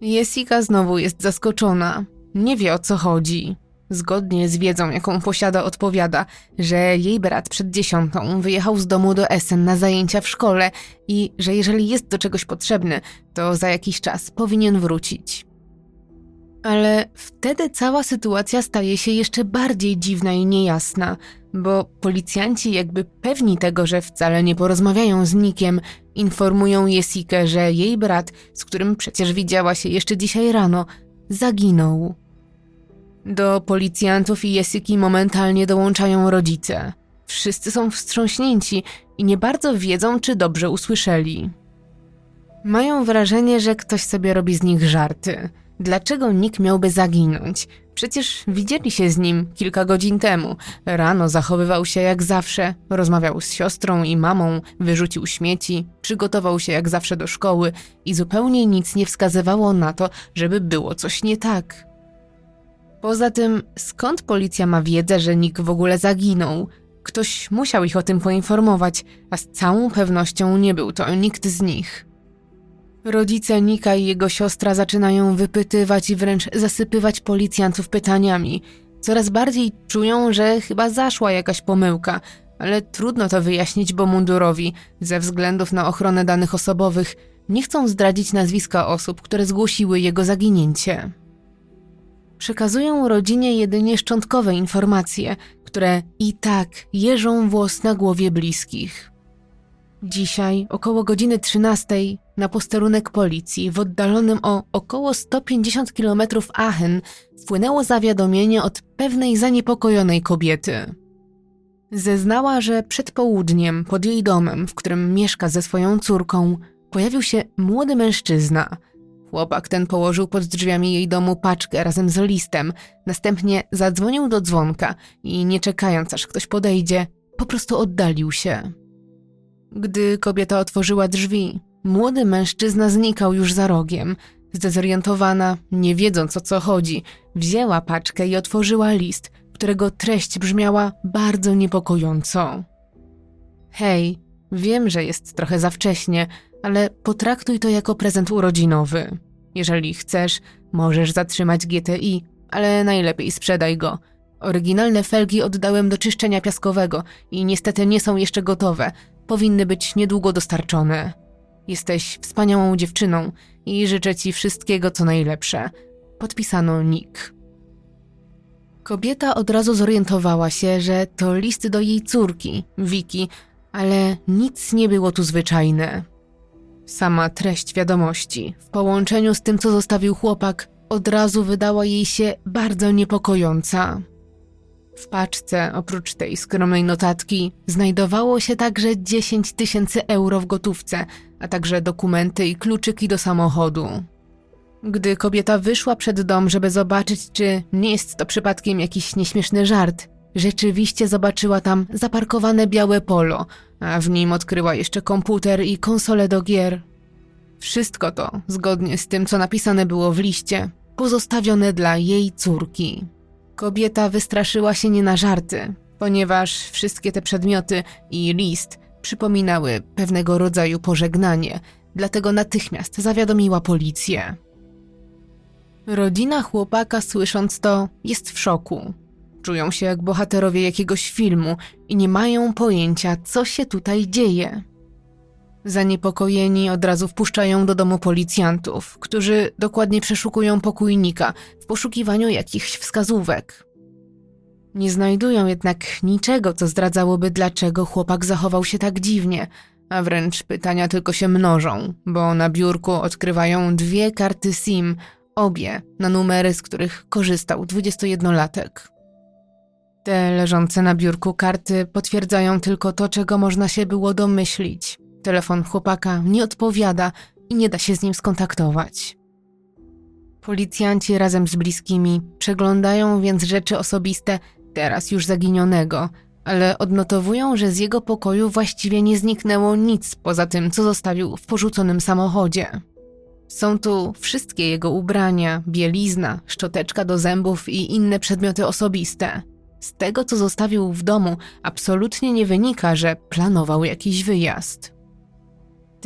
Jessica znowu jest zaskoczona. Nie wie o co chodzi. Zgodnie z wiedzą, jaką posiada, odpowiada, że jej brat przed dziesiątą wyjechał z domu do Essen na zajęcia w szkole i że jeżeli jest do czegoś potrzebny, to za jakiś czas powinien wrócić. Ale wtedy cała sytuacja staje się jeszcze bardziej dziwna i niejasna, bo policjanci, jakby pewni tego, że wcale nie porozmawiają z Nikiem, informują Jessikę, że jej brat, z którym przecież widziała się jeszcze dzisiaj rano, zaginął. Do policjantów i Jessiki momentalnie dołączają rodzice. Wszyscy są wstrząśnięci i nie bardzo wiedzą, czy dobrze usłyszeli. Mają wrażenie, że ktoś sobie robi z nich żarty – Dlaczego nikt miałby zaginąć? Przecież widzieli się z nim kilka godzin temu. Rano zachowywał się jak zawsze, rozmawiał z siostrą i mamą, wyrzucił śmieci, przygotował się jak zawsze do szkoły i zupełnie nic nie wskazywało na to, żeby było coś nie tak. Poza tym, skąd policja ma wiedzę, że nikt w ogóle zaginął? Ktoś musiał ich o tym poinformować, a z całą pewnością nie był to nikt z nich. Rodzice Nika i jego siostra zaczynają wypytywać i wręcz zasypywać policjantów pytaniami. Coraz bardziej czują, że chyba zaszła jakaś pomyłka, ale trudno to wyjaśnić, bo mundurowi, ze względów na ochronę danych osobowych, nie chcą zdradzić nazwiska osób, które zgłosiły jego zaginięcie. Przekazują rodzinie jedynie szczątkowe informacje, które i tak jeżą włos na głowie bliskich. Dzisiaj, około godziny 13, na posterunek policji w oddalonym o około 150 km Aachen wpłynęło zawiadomienie od pewnej zaniepokojonej kobiety. Zeznała, że przed południem pod jej domem, w którym mieszka ze swoją córką, pojawił się młody mężczyzna. Chłopak ten położył pod drzwiami jej domu paczkę razem z listem, następnie zadzwonił do dzwonka i nie czekając aż ktoś podejdzie, po prostu oddalił się. Gdy kobieta otworzyła drzwi, młody mężczyzna znikał już za rogiem. Zdezorientowana, nie wiedząc o co chodzi, wzięła paczkę i otworzyła list, którego treść brzmiała bardzo niepokojąco. Hej, Wiem, że jest trochę za wcześnie, ale potraktuj to jako prezent urodzinowy. Jeżeli chcesz, możesz zatrzymać GTI, ale najlepiej sprzedaj go. Oryginalne felgi oddałem do czyszczenia piaskowego i niestety nie są jeszcze gotowe. Powinny być niedługo dostarczone. Jesteś wspaniałą dziewczyną i życzę ci wszystkiego co najlepsze. Podpisano Nick. Kobieta od razu zorientowała się, że to list do jej córki, Wiki, ale nic nie było tu zwyczajne. Sama treść wiadomości, w połączeniu z tym, co zostawił chłopak, od razu wydała jej się bardzo niepokojąca. W paczce, oprócz tej skromnej notatki, znajdowało się także 10 tysięcy euro w gotówce, a także dokumenty i kluczyki do samochodu. Gdy kobieta wyszła przed dom, żeby zobaczyć, czy nie jest to przypadkiem jakiś nieśmieszny żart, rzeczywiście zobaczyła tam zaparkowane białe polo, a w nim odkryła jeszcze komputer i konsolę do gier. Wszystko to, zgodnie z tym, co napisane było w liście, pozostawione dla jej córki. Kobieta wystraszyła się nie na żarty, ponieważ wszystkie te przedmioty i list przypominały pewnego rodzaju pożegnanie, dlatego natychmiast zawiadomiła policję. Rodzina chłopaka, słysząc to, jest w szoku. Czują się jak bohaterowie jakiegoś filmu i nie mają pojęcia, co się tutaj dzieje. Zaniepokojeni od razu wpuszczają do domu policjantów, którzy dokładnie przeszukują pokójnika w poszukiwaniu jakichś wskazówek. Nie znajdują jednak niczego, co zdradzałoby, dlaczego chłopak zachował się tak dziwnie, a wręcz pytania tylko się mnożą, bo na biurku odkrywają dwie karty SIM, obie na numery, z których korzystał 21-latek. Te leżące na biurku karty potwierdzają tylko to, czego można się było domyślić. Telefon chłopaka nie odpowiada i nie da się z nim skontaktować. Policjanci razem z bliskimi przeglądają więc rzeczy osobiste teraz już zaginionego, ale odnotowują, że z jego pokoju właściwie nie zniknęło nic poza tym, co zostawił w porzuconym samochodzie. Są tu wszystkie jego ubrania, bielizna, szczoteczka do zębów i inne przedmioty osobiste. Z tego, co zostawił w domu, absolutnie nie wynika, że planował jakiś wyjazd.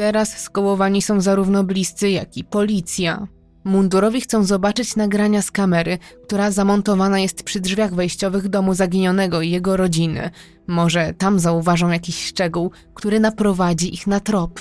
Teraz skołowani są zarówno bliscy, jak i policja. Mundurowi chcą zobaczyć nagrania z kamery, która zamontowana jest przy drzwiach wejściowych domu zaginionego i jego rodziny. Może tam zauważą jakiś szczegół, który naprowadzi ich na trop.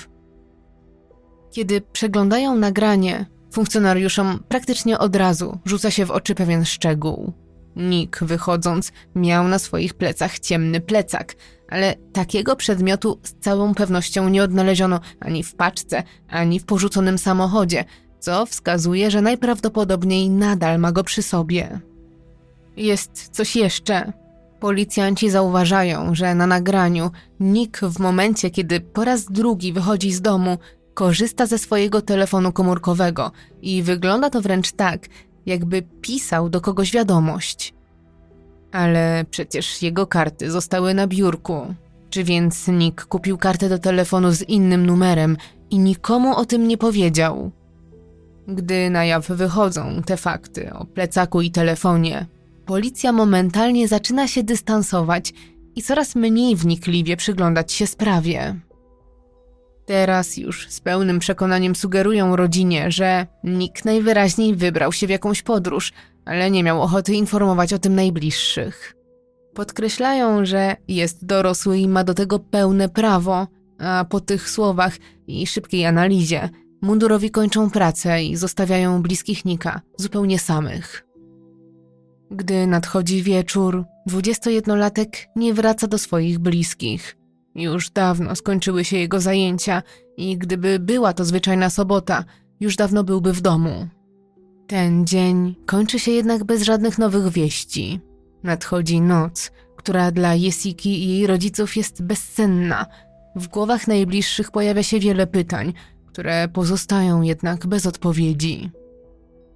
Kiedy przeglądają nagranie, funkcjonariuszom praktycznie od razu rzuca się w oczy pewien szczegół. Nick, wychodząc, miał na swoich plecach ciemny plecak, ale takiego przedmiotu z całą pewnością nie odnaleziono ani w paczce, ani w porzuconym samochodzie, co wskazuje, że najprawdopodobniej nadal ma go przy sobie. Jest coś jeszcze. Policjanci zauważają, że na nagraniu Nick w momencie, kiedy po raz drugi wychodzi z domu, korzysta ze swojego telefonu komórkowego i wygląda to wręcz tak, jakby pisał do kogoś wiadomość. Ale przecież jego karty zostały na biurku. Czy więc Nick kupił kartę do telefonu z innym numerem i nikomu o tym nie powiedział? Gdy na jaw wychodzą te fakty o plecaku i telefonie, policja momentalnie zaczyna się dystansować i coraz mniej wnikliwie przyglądać się sprawie. Teraz już z pełnym przekonaniem sugerują rodzinie, że Nick najwyraźniej wybrał się w jakąś podróż, ale nie miał ochoty informować o tym najbliższych. Podkreślają, że jest dorosły i ma do tego pełne prawo, a po tych słowach i szybkiej analizie mundurowi kończą pracę i zostawiają bliskich Nika zupełnie samych. Gdy nadchodzi wieczór, 21-latek nie wraca do swoich bliskich – już dawno skończyły się jego zajęcia i gdyby była to zwyczajna sobota, już dawno byłby w domu. Ten dzień kończy się jednak bez żadnych nowych wieści. Nadchodzi noc, która dla Jesiki i jej rodziców jest bezcenna. W głowach najbliższych pojawia się wiele pytań, które pozostają jednak bez odpowiedzi.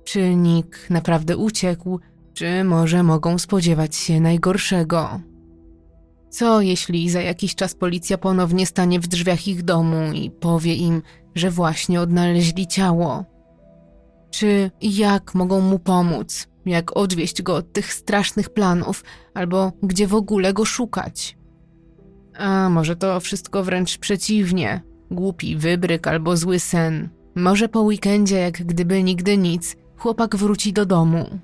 Czy Nick naprawdę uciekł, czy może mogą spodziewać się najgorszego? Co jeśli za jakiś czas policja ponownie stanie w drzwiach ich domu i powie im, że właśnie odnaleźli ciało? Czy i jak mogą mu pomóc? Jak odwieść go od tych strasznych planów, albo gdzie w ogóle go szukać? A może to wszystko wręcz przeciwnie. Głupi wybryk albo zły sen. Może po weekendzie, jak gdyby nigdy nic, chłopak wróci do domu.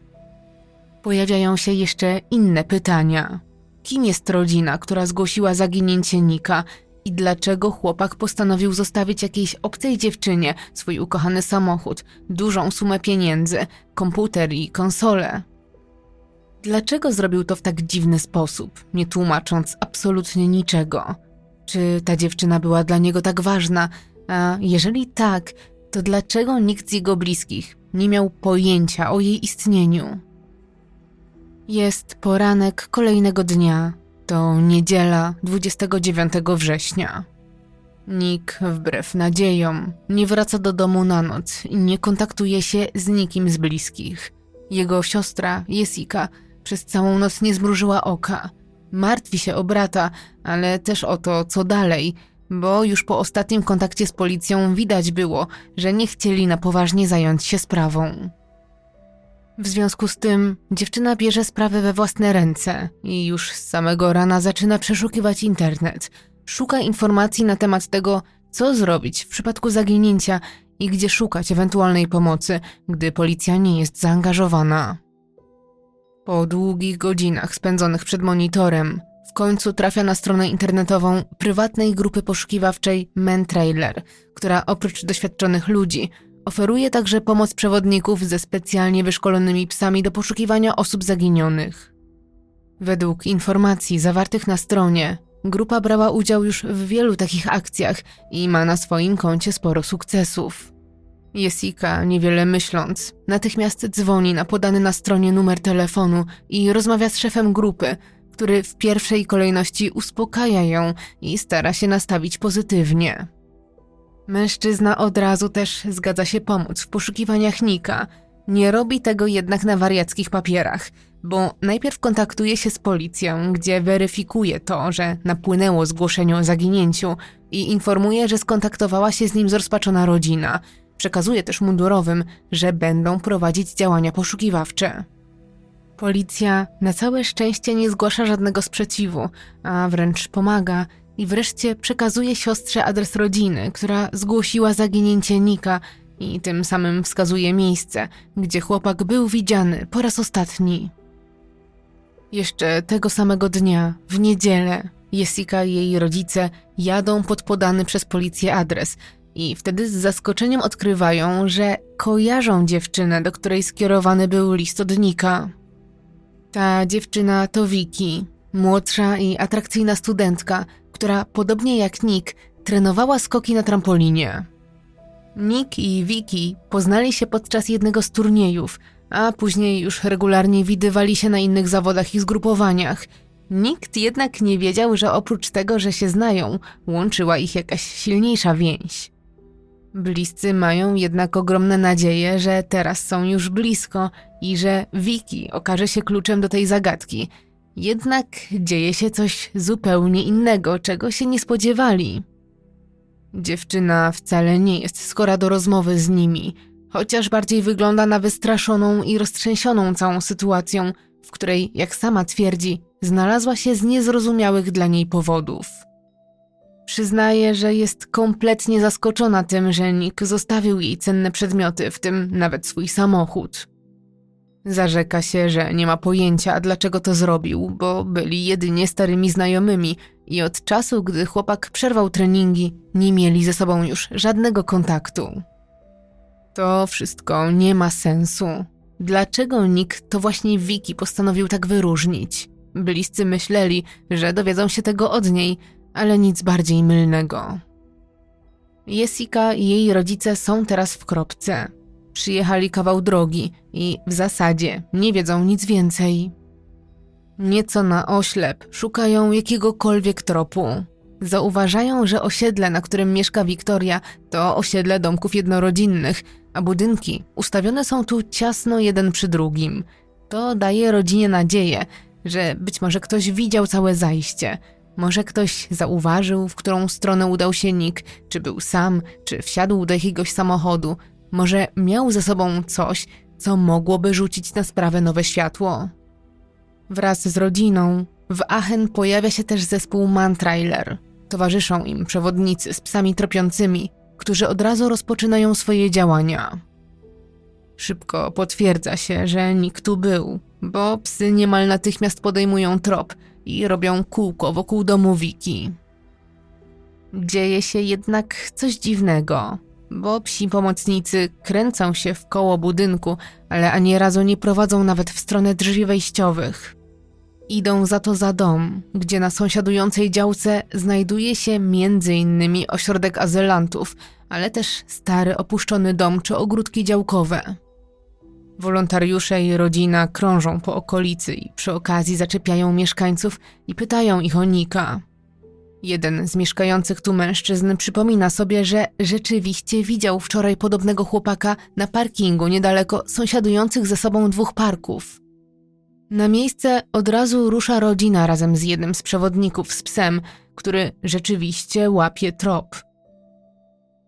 Pojawiają się jeszcze inne pytania. Kim jest rodzina, która zgłosiła zaginięcie Nika i dlaczego chłopak postanowił zostawić jakiejś obcej dziewczynie swój ukochany samochód, dużą sumę pieniędzy, komputer i konsolę? Dlaczego zrobił to w tak dziwny sposób, nie tłumacząc absolutnie niczego? Czy ta dziewczyna była dla niego tak ważna? A jeżeli tak, to dlaczego nikt z jego bliskich nie miał pojęcia o jej istnieniu? Jest poranek kolejnego dnia. To niedziela 29 września. Nick, wbrew nadziejom, nie wraca do domu na noc i nie kontaktuje się z nikim z bliskich. Jego siostra, Jessica, przez całą noc nie zmrużyła oka. Martwi się o brata, ale też o to, co dalej, bo już po ostatnim kontakcie z policją widać było, że nie chcieli na poważnie zająć się sprawą. W związku z tym dziewczyna bierze sprawę we własne ręce i już z samego rana zaczyna przeszukiwać internet. Szuka informacji na temat tego, co zrobić w przypadku zaginięcia i gdzie szukać ewentualnej pomocy, gdy policja nie jest zaangażowana. Po długich godzinach spędzonych przed monitorem, w końcu trafia na stronę internetową prywatnej grupy poszukiwawczej Men Trailer, która oprócz doświadczonych ludzi oferuje także pomoc przewodników ze specjalnie wyszkolonymi psami do poszukiwania osób zaginionych. Według informacji zawartych na stronie, grupa brała udział już w wielu takich akcjach i ma na swoim koncie sporo sukcesów. Jessica, niewiele myśląc, natychmiast dzwoni na podany na stronie numer telefonu i rozmawia z szefem grupy, który w pierwszej kolejności uspokaja ją i stara się nastawić pozytywnie. Mężczyzna od razu też zgadza się pomóc w poszukiwaniach Nika. Nie robi tego jednak na wariackich papierach, bo najpierw kontaktuje się z policją, gdzie weryfikuje to, że napłynęło zgłoszenie o zaginięciu i informuje, że skontaktowała się z nim zrozpaczona rodzina – Przekazuje też mundurowym, że będą prowadzić działania poszukiwawcze. Policja na całe szczęście nie zgłasza żadnego sprzeciwu, a wręcz pomaga i wreszcie przekazuje siostrze adres rodziny, która zgłosiła zaginięcie Nika i tym samym wskazuje miejsce, gdzie chłopak był widziany po raz ostatni. Jeszcze tego samego dnia, w niedzielę, Jessica i jej rodzice jadą pod podany przez policję adres – i wtedy z zaskoczeniem odkrywają, że kojarzą dziewczynę, do której skierowany był list od Nika. Ta dziewczyna to Vicky, młodsza i atrakcyjna studentka, która podobnie jak Nick trenowała skoki na trampolinie. Nick i Vicky poznali się podczas jednego z turniejów, a później już regularnie widywali się na innych zawodach i zgrupowaniach. Nikt jednak nie wiedział, że oprócz tego, że się znają, łączyła ich jakaś silniejsza więź. Bliscy mają jednak ogromne nadzieje, że teraz są już blisko i że Wiki okaże się kluczem do tej zagadki. Jednak dzieje się coś zupełnie innego, czego się nie spodziewali. Dziewczyna wcale nie jest skora do rozmowy z nimi, chociaż bardziej wygląda na wystraszoną i roztrzęsioną całą sytuacją, w której, jak sama twierdzi, znalazła się z niezrozumiałych dla niej powodów. Przyznaje, że jest kompletnie zaskoczona tym, że Nick zostawił jej cenne przedmioty, w tym nawet swój samochód. Zarzeka się, że nie ma pojęcia, dlaczego to zrobił, bo byli jedynie starymi znajomymi i od czasu, gdy chłopak przerwał treningi, nie mieli ze sobą już żadnego kontaktu. To wszystko nie ma sensu. Dlaczego Nick to właśnie Vicky postanowił tak wyróżnić? Bliscy myśleli, że dowiedzą się tego od niej, ale nic bardziej mylnego. Jessica i jej rodzice są teraz w kropce. Przyjechali kawał drogi i w zasadzie nie wiedzą nic więcej. Nieco na oślep szukają jakiegokolwiek tropu. Zauważają, że osiedle, na którym mieszka Wiktoria, to osiedle domków jednorodzinnych, a budynki ustawione są tu ciasno jeden przy drugim. To daje rodzinie nadzieję, że być może ktoś widział całe zajście – może ktoś zauważył, w którą stronę udał się Nick, czy był sam, czy wsiadł do jakiegoś samochodu. Może miał ze sobą coś, co mogłoby rzucić na sprawę nowe światło. Wraz z rodziną W Aachen pojawia się też zespół Mantrailer. Towarzyszą im przewodnicy z psami tropiącymi, którzy od razu rozpoczynają swoje działania. Szybko potwierdza się, że nikt tu był, bo psy niemal natychmiast podejmują trop i robią kółko wokół domu Wiki. Dzieje się jednak coś dziwnego, bo psi pomocnicy kręcą się w koło budynku, ale ani razu nie prowadzą nawet w stronę drzwi wejściowych. Idą za to za dom, gdzie na sąsiadującej działce znajduje się m.in. ośrodek azylantów, ale też stary opuszczony dom czy ogródki działkowe. Wolontariusze i rodzina krążą po okolicy i przy okazji zaczepiają mieszkańców i pytają ich o Nika. Jeden z mieszkających tu mężczyzn przypomina sobie, że rzeczywiście widział wczoraj podobnego chłopaka na parkingu niedaleko sąsiadujących ze sobą dwóch parków. Na miejsce od razu rusza rodzina razem z jednym z przewodników z psem, który rzeczywiście łapie trop.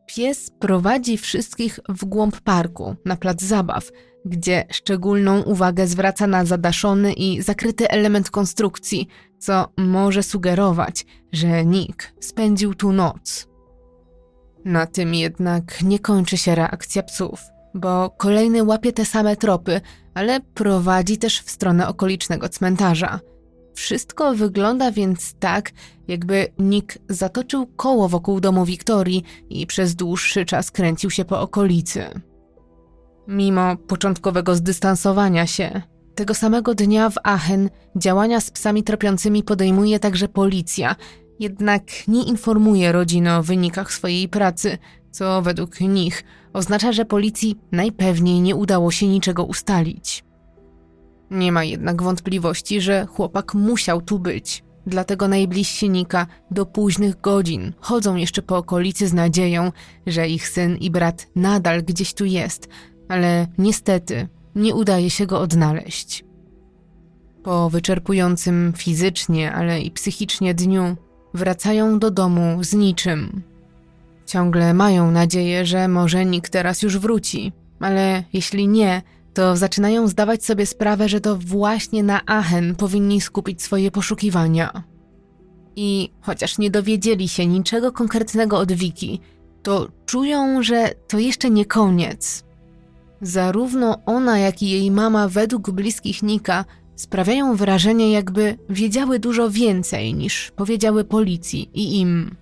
Pies prowadzi wszystkich w głąb parku, na plac zabaw, gdzie szczególną uwagę zwraca na zadaszony i zakryty element konstrukcji, co może sugerować, że Nick spędził tu noc. Na tym jednak nie kończy się reakcja psów, bo kolejny łapie te same tropy, ale prowadzi też w stronę okolicznego cmentarza. Wszystko wygląda więc tak, jakby Nick zatoczył koło wokół domu Wiktorii i przez dłuższy czas kręcił się po okolicy. Mimo początkowego zdystansowania się, tego samego dnia w Aachen działania z psami tropiącymi podejmuje także policja, jednak nie informuje rodziny o wynikach swojej pracy, co według nich oznacza, że policji najpewniej nie udało się niczego ustalić. Nie ma jednak wątpliwości, że chłopak musiał tu być. Dlatego najbliżsi Nika do późnych godzin chodzą jeszcze po okolicy z nadzieją, że ich syn i brat nadal gdzieś tu jest, ale niestety nie udaje się go odnaleźć. Po wyczerpującym fizycznie, ale i psychicznie dniu wracają do domu z niczym. Ciągle mają nadzieję, że może nikt teraz już wróci, ale jeśli nie, to zaczynają zdawać sobie sprawę, że to właśnie na Aachen powinni skupić swoje poszukiwania. I chociaż nie dowiedzieli się niczego konkretnego od Wiki, to czują, że to jeszcze nie koniec. Zarówno ona, jak i jej mama, według bliskich Nika, sprawiają wrażenie, jakby wiedziały dużo więcej niż powiedziały policji i im.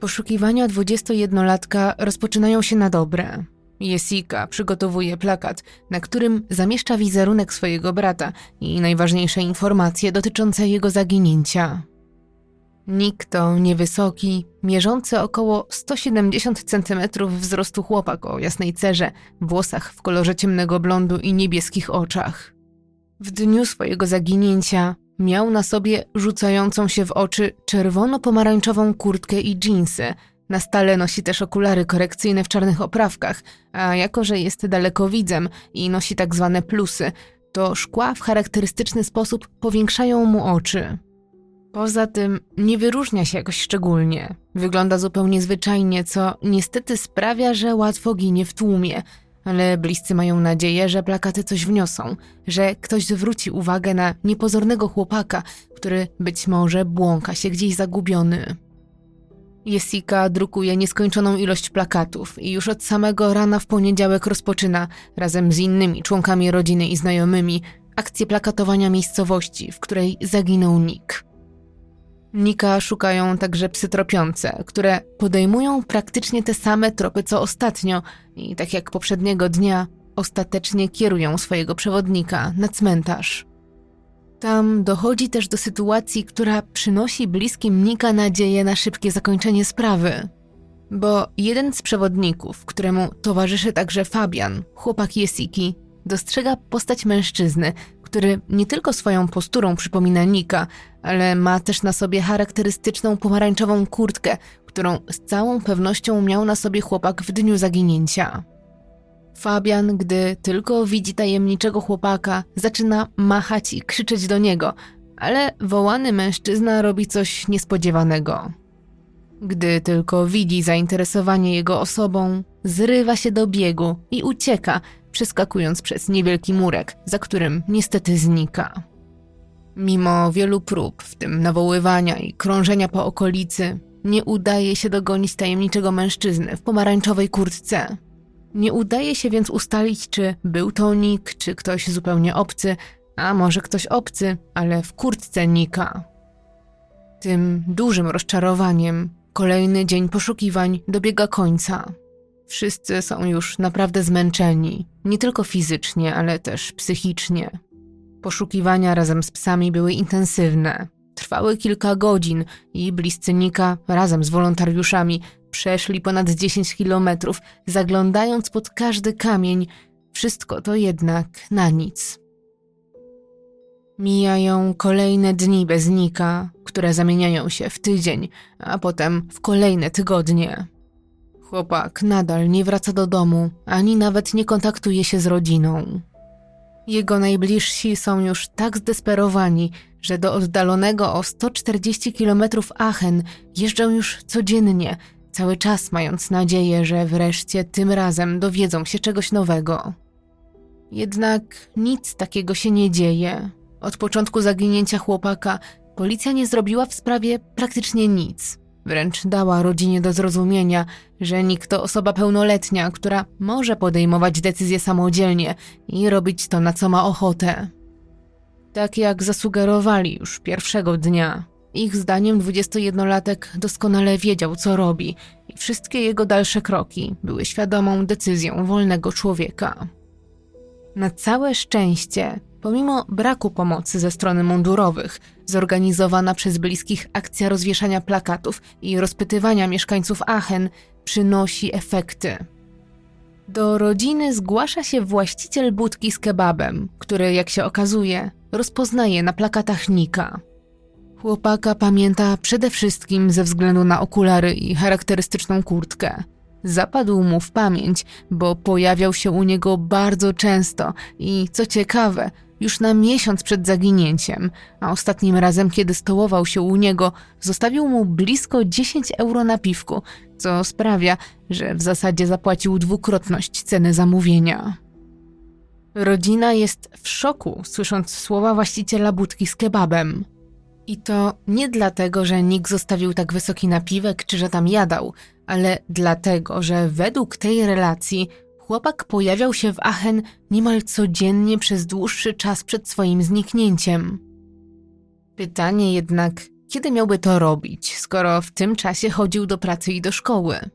Poszukiwania 21-latka rozpoczynają się na dobre. Jessica przygotowuje plakat, na którym zamieszcza wizerunek swojego brata i najważniejsze informacje dotyczące jego zaginięcia. Nick to niewysoki, mierzący około 170 cm wzrostu chłopak o jasnej cerze, włosach w kolorze ciemnego blondu i niebieskich oczach. W dniu swojego zaginięcia miał na sobie rzucającą się w oczy czerwono-pomarańczową kurtkę i dżinsy. Na stale nosi też okulary korekcyjne w czarnych oprawkach, a jako że jest dalekowidzem i nosi tak zwane plusy, to szkła w charakterystyczny sposób powiększają mu oczy. Poza tym nie wyróżnia się jakoś szczególnie. Wygląda zupełnie zwyczajnie, co niestety sprawia, że łatwo ginie w tłumie. Ale bliscy mają nadzieję, że plakaty coś wniosą, że ktoś zwróci uwagę na niepozornego chłopaka, który być może błąka się gdzieś zagubiony. Jessica drukuje nieskończoną ilość plakatów i już od samego rana w poniedziałek rozpoczyna, razem z innymi członkami rodziny i znajomymi, akcję plakatowania miejscowości, w której zaginął Nick. Nika szukają także psy tropiące, które podejmują praktycznie te same tropy co ostatnio i tak jak poprzedniego dnia, ostatecznie kierują swojego przewodnika na cmentarz. Tam dochodzi też do sytuacji, która przynosi bliskim Nika nadzieję na szybkie zakończenie sprawy. Bo jeden z przewodników, któremu towarzyszy także Fabian, chłopak Jesiki, dostrzega postać mężczyzny, który nie tylko swoją posturą przypomina Nika, ale ma też na sobie charakterystyczną pomarańczową kurtkę, którą z całą pewnością miał na sobie chłopak w dniu zaginięcia. Fabian, gdy tylko widzi tajemniczego chłopaka, zaczyna machać i krzyczeć do niego, ale wołany mężczyzna robi coś niespodziewanego. Gdy tylko widzi zainteresowanie jego osobą, zrywa się do biegu i ucieka, przeskakując przez niewielki murek, za którym niestety znika. Mimo wielu prób, w tym nawoływania i krążenia po okolicy, nie udaje się dogonić tajemniczego mężczyzny w pomarańczowej kurtce. Nie udaje się więc ustalić, czy był to Nick, czy ktoś zupełnie obcy, a może ktoś obcy, ale w kurtce Nika. Tym dużym rozczarowaniem kolejny dzień poszukiwań dobiega końca. Wszyscy są już naprawdę zmęczeni, nie tylko fizycznie, ale też psychicznie. Poszukiwania razem z psami były intensywne. Trwały kilka godzin i bliscy Nika razem z wolontariuszami przeszli ponad 10 kilometrów, zaglądając pod każdy kamień. Wszystko to jednak na nic. Mijają kolejne dni bez Nika, które zamieniają się w tydzień, a potem w kolejne tygodnie. Chłopak nadal nie wraca do domu, ani nawet nie kontaktuje się z rodziną. Jego najbliżsi są już tak zdesperowani, że do oddalonego o 140 km Aachen jeżdżą już codziennie, cały czas mając nadzieję, że wreszcie tym razem dowiedzą się czegoś nowego. Jednak nic takiego się nie dzieje. Od początku zaginięcia chłopaka policja nie zrobiła w sprawie praktycznie nic. Wręcz dała rodzinie do zrozumienia, że nikt to osoba pełnoletnia, która może podejmować decyzje samodzielnie i robić to, na co ma ochotę. Tak jak zasugerowali już pierwszego dnia, ich zdaniem 21-latek doskonale wiedział, co robi i wszystkie jego dalsze kroki były świadomą decyzją wolnego człowieka. Na całe szczęście Pomimo braku pomocy ze strony mundurowych, zorganizowana przez bliskich akcja rozwieszania plakatów i rozpytywania mieszkańców Aachen przynosi efekty. Do rodziny zgłasza się właściciel budki z kebabem, który, jak się okazuje, rozpoznaje na plakatach Nika. Chłopaka pamięta przede wszystkim ze względu na okulary i charakterystyczną kurtkę. Zapadł mu w pamięć, bo pojawiał się u niego bardzo często i, co ciekawe, już na miesiąc przed zaginięciem, a ostatnim razem, kiedy stołował się u niego, zostawił mu blisko 10 euro na piwku, co sprawia, że w zasadzie zapłacił dwukrotność ceny zamówienia. Rodzina jest w szoku, słysząc słowa właściciela budki z kebabem. I to nie dlatego, że nikt zostawił tak wysoki napiwek, czy że tam jadał, ale dlatego, że według tej relacji Chłopak pojawiał się w Aachen niemal codziennie przez dłuższy czas przed swoim zniknięciem. Pytanie jednak, kiedy miałby to robić, skoro w tym czasie chodził do pracy i do szkoły?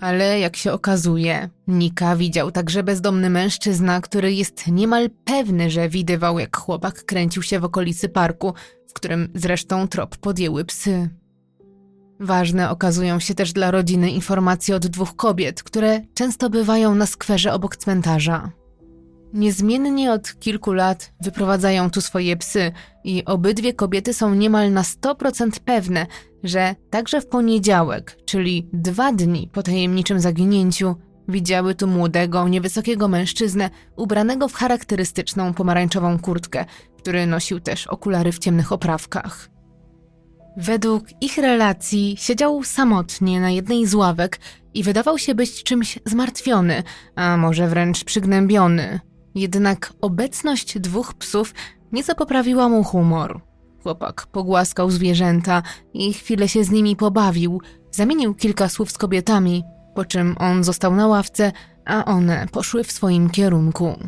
Ale jak się okazuje, Nika widział także bezdomny mężczyzna, który jest niemal pewny, że widywał, jak chłopak kręcił się w okolicy parku, w którym zresztą trop podjęły psy. Ważne okazują się też dla rodziny informacje od dwóch kobiet, które często bywają na skwerze obok cmentarza. Niezmiennie od kilku lat wyprowadzają tu swoje psy i obydwie kobiety są niemal na 100% pewne, że także w poniedziałek, czyli dwa dni po tajemniczym zaginięciu, widziały tu młodego, niewysokiego mężczyznę ubranego w charakterystyczną pomarańczową kurtkę, który nosił też okulary w ciemnych oprawkach. Według ich relacji siedział samotnie na jednej z ławek i wydawał się być czymś zmartwiony, a może wręcz przygnębiony. Jednak obecność dwóch psów nieco poprawiła mu humor. Chłopak pogłaskał zwierzęta i chwilę się z nimi pobawił, zamienił kilka słów z kobietami, po czym on został na ławce, a one poszły w swoim kierunku.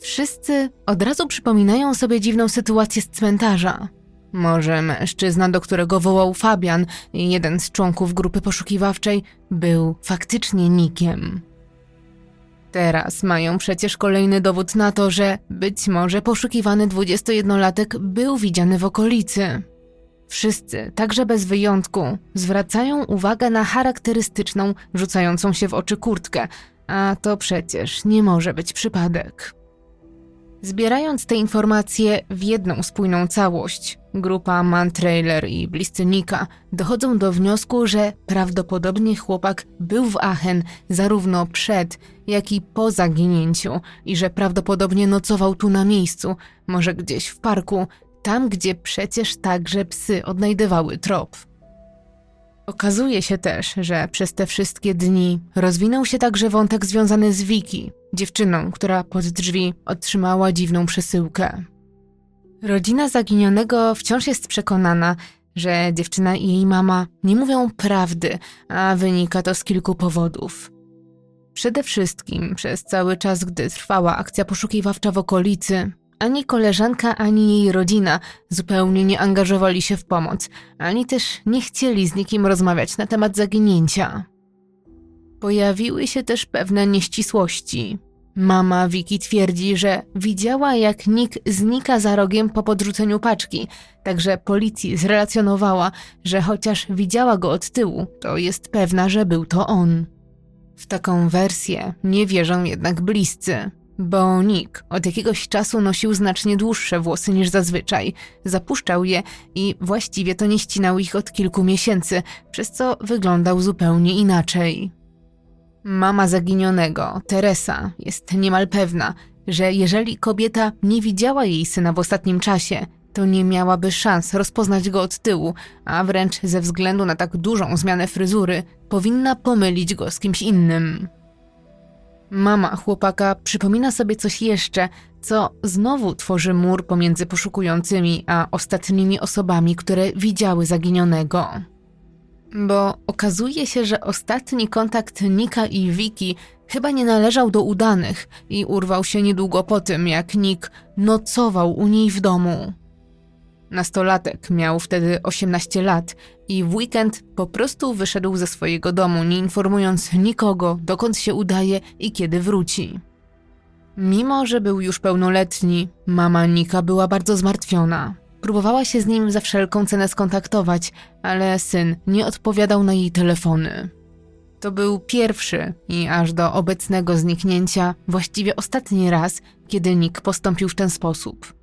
Wszyscy od razu przypominają sobie dziwną sytuację z cmentarza. Może mężczyzna, do którego wołał Fabian, jeden z członków grupy poszukiwawczej, był faktycznie Nikiem. Teraz mają przecież kolejny dowód na to, że być może poszukiwany 21-latek był widziany w okolicy. Wszyscy, także bez wyjątku, zwracają uwagę na charakterystyczną, rzucającą się w oczy kurtkę, a to przecież nie może być przypadek. Zbierając te informacje w jedną spójną całość, grupa Mantrailer i bliscy Nika dochodzą do wniosku, że prawdopodobnie chłopak był w Aachen zarówno przed, jak i po zaginięciu i że prawdopodobnie nocował tu na miejscu, może gdzieś w parku, tam gdzie przecież także psy odnajdywały trop. Okazuje się też, że przez te wszystkie dni rozwinął się także wątek związany z Wiki, dziewczyną, która pod drzwi otrzymała dziwną przesyłkę. Rodzina zaginionego wciąż jest przekonana, że dziewczyna i jej mama nie mówią prawdy, a wynika to z kilku powodów. Przede wszystkim przez cały czas, gdy trwała akcja poszukiwawcza w okolicy, ani koleżanka, ani jej rodzina zupełnie nie angażowali się w pomoc, ani też nie chcieli z nikim rozmawiać na temat zaginięcia. Pojawiły się też pewne nieścisłości. Mama Wiki twierdzi, że widziała jak Nick znika za rogiem po podrzuceniu paczki, także policji zrelacjonowała, że chociaż widziała go od tyłu, to jest pewna, że był to on. W taką wersję nie wierzą jednak bliscy, bo Nick od jakiegoś czasu nosił znacznie dłuższe włosy niż zazwyczaj, zapuszczał je i właściwie to nie ścinał ich od kilku miesięcy, przez co wyglądał zupełnie inaczej. Mama zaginionego, Teresa, jest niemal pewna, że jeżeli kobieta nie widziała jej syna w ostatnim czasie, to nie miałaby szans rozpoznać go od tyłu, a wręcz ze względu na tak dużą zmianę fryzury powinna pomylić go z kimś innym. Mama chłopaka przypomina sobie coś jeszcze, co znowu tworzy mur pomiędzy poszukującymi a ostatnimi osobami, które widziały zaginionego. Bo okazuje się, że ostatni kontakt Nika i Wiki chyba nie należał do udanych i urwał się niedługo po tym, jak Nick nocował u niej w domu. Nastolatek miał wtedy 18 lat i w weekend po prostu wyszedł ze swojego domu, nie informując nikogo, dokąd się udaje i kiedy wróci. Mimo, że był już pełnoletni, mama Nika była bardzo zmartwiona. Próbowała się z nim za wszelką cenę skontaktować, ale syn nie odpowiadał na jej telefony. To był pierwszy i aż do obecnego zniknięcia właściwie ostatni raz, kiedy Nick postąpił w ten sposób.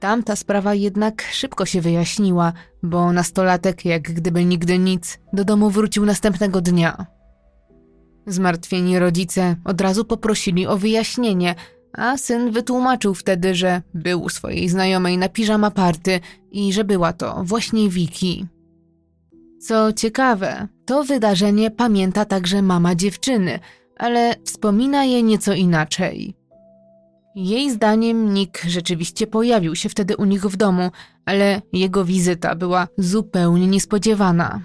Tamta sprawa jednak szybko się wyjaśniła, bo nastolatek, jak gdyby nigdy nic, do domu wrócił następnego dnia. Zmartwieni rodzice od razu poprosili o wyjaśnienie, a syn wytłumaczył wtedy, że był u swojej znajomej na piżama party i że była to właśnie Wiki. Co ciekawe, to wydarzenie pamięta także mama dziewczyny, ale wspomina je nieco inaczej. Jej zdaniem Nick rzeczywiście pojawił się wtedy u nich w domu, ale jego wizyta była zupełnie niespodziewana.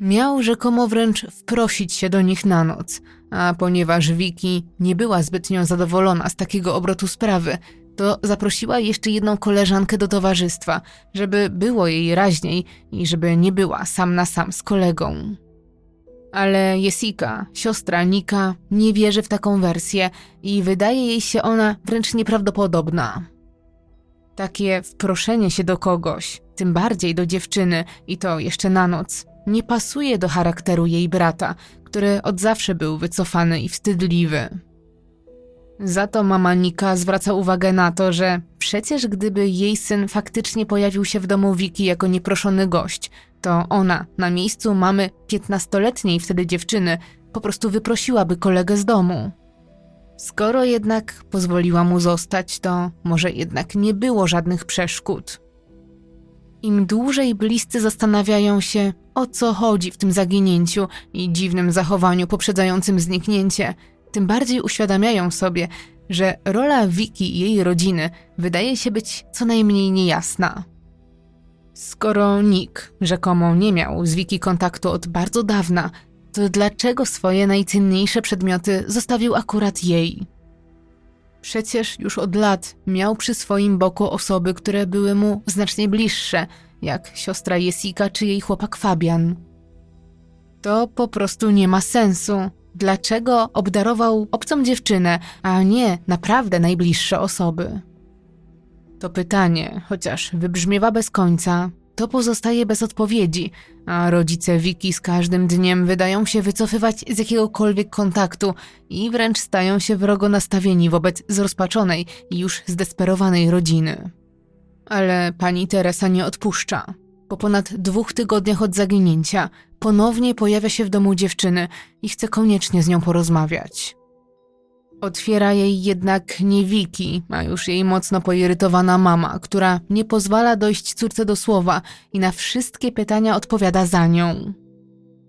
Miał rzekomo wręcz wprosić się do nich na noc, a ponieważ Wiki nie była zbytnio zadowolona z takiego obrotu sprawy, to zaprosiła jeszcze jedną koleżankę do towarzystwa, żeby było jej raźniej i żeby nie była sam na sam z kolegą. Ale Jessica, siostra Nika, nie wierzy w taką wersję i wydaje jej się ona wręcz nieprawdopodobna. Takie wproszenie się do kogoś, tym bardziej do dziewczyny i to jeszcze na noc, nie pasuje do charakteru jej brata, który od zawsze był wycofany i wstydliwy. Za to mama Nika zwraca uwagę na to, że przecież gdyby jej syn faktycznie pojawił się w domu Wiki jako nieproszony gość, to ona na miejscu mamy piętnastoletniej wtedy dziewczyny po prostu wyprosiłaby kolegę z domu. Skoro jednak pozwoliła mu zostać, to może jednak nie było żadnych przeszkód. Im dłużej bliscy zastanawiają się, o co chodzi w tym zaginięciu i dziwnym zachowaniu poprzedzającym zniknięcie, tym bardziej uświadamiają sobie, że rola Wiki i jej rodziny wydaje się być co najmniej niejasna. Skoro Nick rzekomo nie miał z Wiki kontaktu od bardzo dawna, to dlaczego swoje najcenniejsze przedmioty zostawił akurat jej? Przecież już od lat miał przy swoim boku osoby, które były mu znacznie bliższe, jak siostra Jessica czy jej chłopak Fabian. To po prostu nie ma sensu. Dlaczego obdarował obcą dziewczynę, a nie naprawdę najbliższe osoby? To pytanie, chociaż wybrzmiewa bez końca, to pozostaje bez odpowiedzi, a rodzice Wiki z każdym dniem wydają się wycofywać z jakiegokolwiek kontaktu i wręcz stają się wrogo nastawieni wobec zrozpaczonej i już zdesperowanej rodziny. Ale pani Teresa nie odpuszcza. Po ponad dwóch tygodniach od zaginięcia ponownie pojawia się w domu dziewczyny i chce koniecznie z nią porozmawiać. Otwiera jej jednak nie Wiki, a już jej mocno poirytowana mama, która nie pozwala dojść córce do słowa i na wszystkie pytania odpowiada za nią.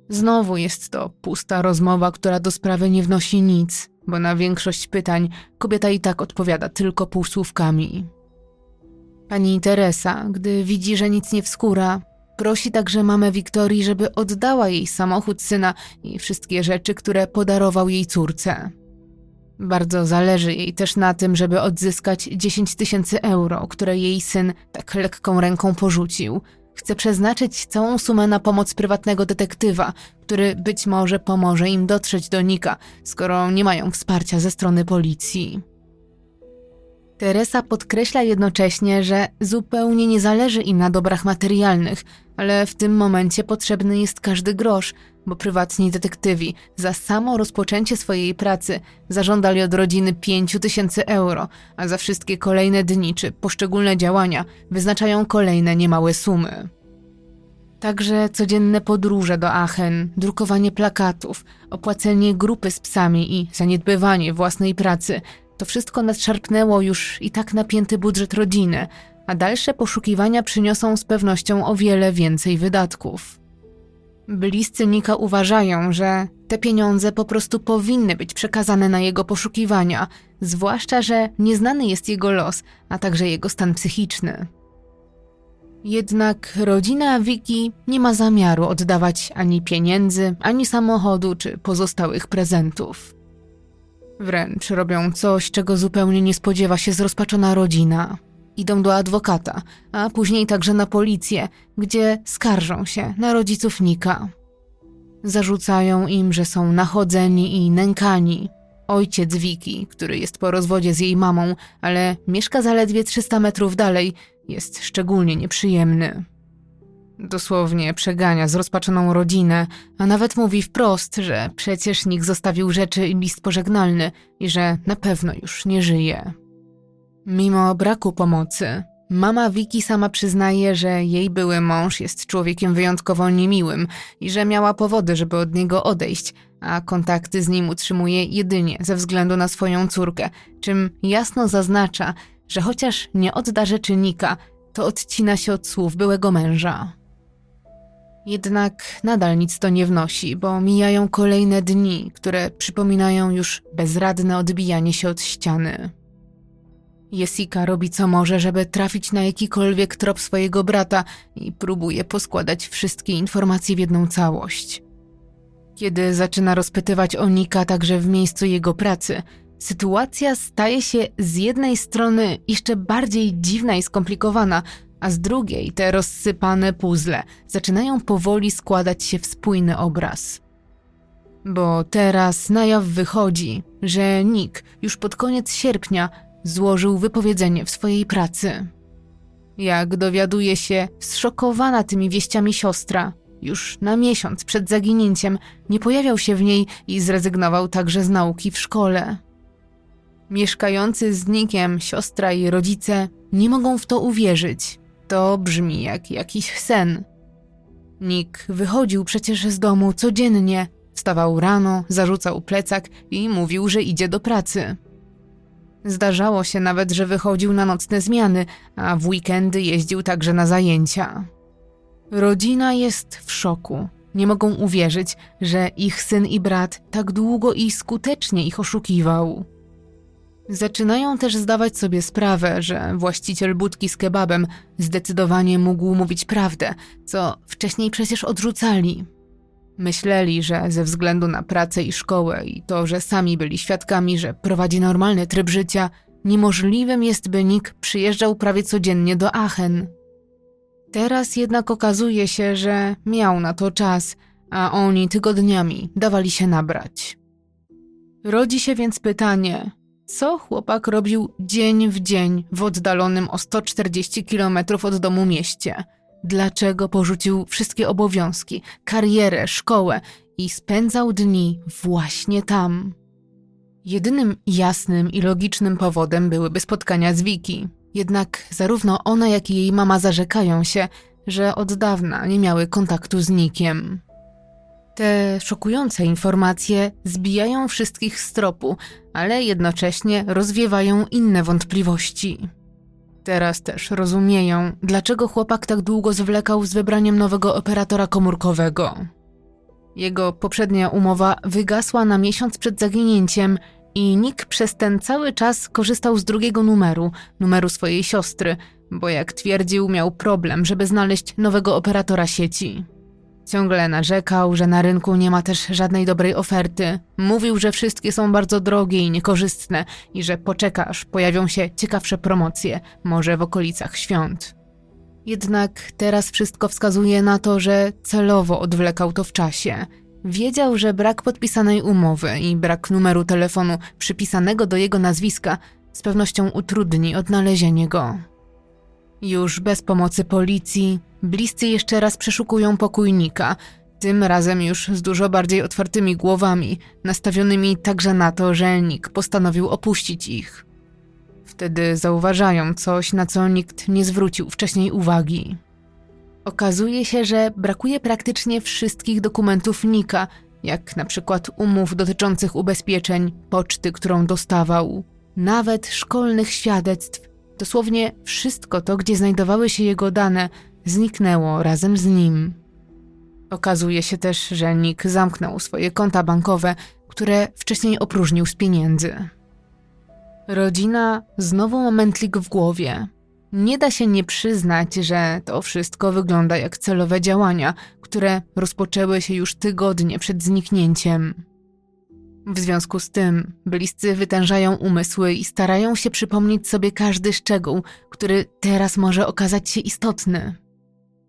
Znowu jest to pusta rozmowa, która do sprawy nie wnosi nic, bo na większość pytań kobieta i tak odpowiada tylko półsłówkami. Pani Teresa, gdy widzi, że nic nie wskóra, prosi także mamę Wiktorii, żeby oddała jej samochód syna i wszystkie rzeczy, które podarował jej córce. Bardzo zależy jej też na tym, żeby odzyskać 10 tysięcy euro, które jej syn tak lekką ręką porzucił. Chce przeznaczyć całą sumę na pomoc prywatnego detektywa, który być może pomoże im dotrzeć do Nika, skoro nie mają wsparcia ze strony policji. Teresa podkreśla jednocześnie, że zupełnie nie zależy im na dobrach materialnych, ale w tym momencie potrzebny jest każdy grosz, bo prywatni detektywi za samo rozpoczęcie swojej pracy zażądali od rodziny 5 tysięcy euro, a za wszystkie kolejne dni czy poszczególne działania wyznaczają kolejne niemałe sumy. Także codzienne podróże do Aachen, drukowanie plakatów, opłacenie grupy z psami i zaniedbywanie własnej pracy to wszystko nadszarpnęło już i tak napięty budżet rodziny, a dalsze poszukiwania przyniosą z pewnością o wiele więcej wydatków. Bliscy Nika uważają, że te pieniądze po prostu powinny być przekazane na jego poszukiwania, zwłaszcza, że nieznany jest jego los, a także jego stan psychiczny. Jednak rodzina Wiki nie ma zamiaru oddawać ani pieniędzy, ani samochodu czy pozostałych prezentów. Wręcz robią coś, czego zupełnie nie spodziewa się zrozpaczona rodzina. Idą do adwokata, a później także na policję, gdzie skarżą się na rodziców Nika. Zarzucają im, że są nachodzeni i nękani. Ojciec Wiki, który jest po rozwodzie z jej mamą, ale mieszka zaledwie 300 metrów dalej, jest szczególnie nieprzyjemny. Dosłownie przegania zrozpaczoną rodzinę, a nawet mówi wprost, że przecież nikt zostawił rzeczy i list pożegnalny i że na pewno już nie żyje. Mimo braku pomocy, mama Wiki sama przyznaje, że jej były mąż jest człowiekiem wyjątkowo niemiłym i że miała powody, żeby od niego odejść, a kontakty z nim utrzymuje jedynie ze względu na swoją córkę, czym jasno zaznacza, że chociaż nie odda rzecznika, to odcina się od słów byłego męża. Jednak nadal nic to nie wnosi, bo mijają kolejne dni, które przypominają już bezradne odbijanie się od ściany. Jessica robi co może, żeby trafić na jakikolwiek trop swojego brata i próbuje poskładać wszystkie informacje w jedną całość. Kiedy zaczyna rozpytywać o Nika także w miejscu jego pracy, sytuacja staje się z jednej strony jeszcze bardziej dziwna i skomplikowana, a z drugiej te rozsypane puzzle zaczynają powoli składać się w spójny obraz. Bo teraz na jaw wychodzi, że Nick już pod koniec sierpnia złożył wypowiedzenie w swojej pracy. Jak dowiaduje się, zszokowana tymi wieściami siostra, już na miesiąc przed zaginięciem nie pojawiał się w niej i zrezygnował także z nauki w szkole. Mieszkający z Nikiem siostra i rodzice nie mogą w to uwierzyć. To brzmi jak jakiś sen. Nick wychodził przecież z domu codziennie, wstawał rano, zarzucał plecak i mówił, że idzie do pracy. Zdarzało się nawet, że wychodził na nocne zmiany, a w weekendy jeździł także na zajęcia. Rodzina jest w szoku. Nie mogą uwierzyć, że ich syn i brat tak długo i skutecznie ich oszukiwał. Zaczynają też zdawać sobie sprawę, że właściciel budki z kebabem zdecydowanie mógł mówić prawdę, co wcześniej przecież odrzucali. Myśleli, że ze względu na pracę i szkołę i to, że sami byli świadkami, że prowadzi normalny tryb życia, niemożliwym jest, by Nick przyjeżdżał prawie codziennie do Aachen. Teraz jednak okazuje się, że miał na to czas, a oni tygodniami dawali się nabrać. Rodzi się więc pytanie, co chłopak robił dzień w dzień w oddalonym o 140 km od domu mieście? Dlaczego porzucił wszystkie obowiązki, karierę, szkołę i spędzał dni właśnie tam? Jedynym jasnym i logicznym powodem byłyby spotkania z Wiki. Jednak zarówno ona, jak i jej mama zarzekają się, że od dawna nie miały kontaktu z Nikiem. Te szokujące informacje zbijają wszystkich z tropu, ale jednocześnie rozwiewają inne wątpliwości. Teraz też rozumieją, dlaczego chłopak tak długo zwlekał z wybraniem nowego operatora komórkowego. Jego poprzednia umowa wygasła na miesiąc przed zaginięciem i Nick przez ten cały czas korzystał z drugiego numeru, numeru swojej siostry, bo jak twierdził, miał problem, żeby znaleźć nowego operatora sieci. Ciągle narzekał, że na rynku nie ma też żadnej dobrej oferty. Mówił, że wszystkie są bardzo drogie i niekorzystne i że poczeka, aż pojawią się ciekawsze promocje, może w okolicach świąt. Jednak teraz wszystko wskazuje na to, że celowo odwlekał to w czasie. Wiedział, że brak podpisanej umowy i brak numeru telefonu przypisanego do jego nazwiska z pewnością utrudni odnalezienie go. Już bez pomocy policji, bliscy jeszcze raz przeszukują pokójnika, tym razem już z dużo bardziej otwartymi głowami, nastawionymi także na to, że Nick postanowił opuścić ich. Wtedy zauważają coś, na co nikt nie zwrócił wcześniej uwagi. Okazuje się, że brakuje praktycznie wszystkich dokumentów Nika, jak na przykład umów dotyczących ubezpieczeń, poczty, którą dostawał, nawet szkolnych świadectw. Dosłownie wszystko to, gdzie znajdowały się jego dane, zniknęło razem z nim. Okazuje się też, że Nick zamknął swoje konta bankowe, które wcześniej opróżnił z pieniędzy. Rodzina znowu ma mętlik w głowie. Nie da się nie przyznać, że to wszystko wygląda jak celowe działania, które rozpoczęły się już tygodnie przed zniknięciem. W związku z tym bliscy wytężają umysły i starają się przypomnieć sobie każdy szczegół, który teraz może okazać się istotny.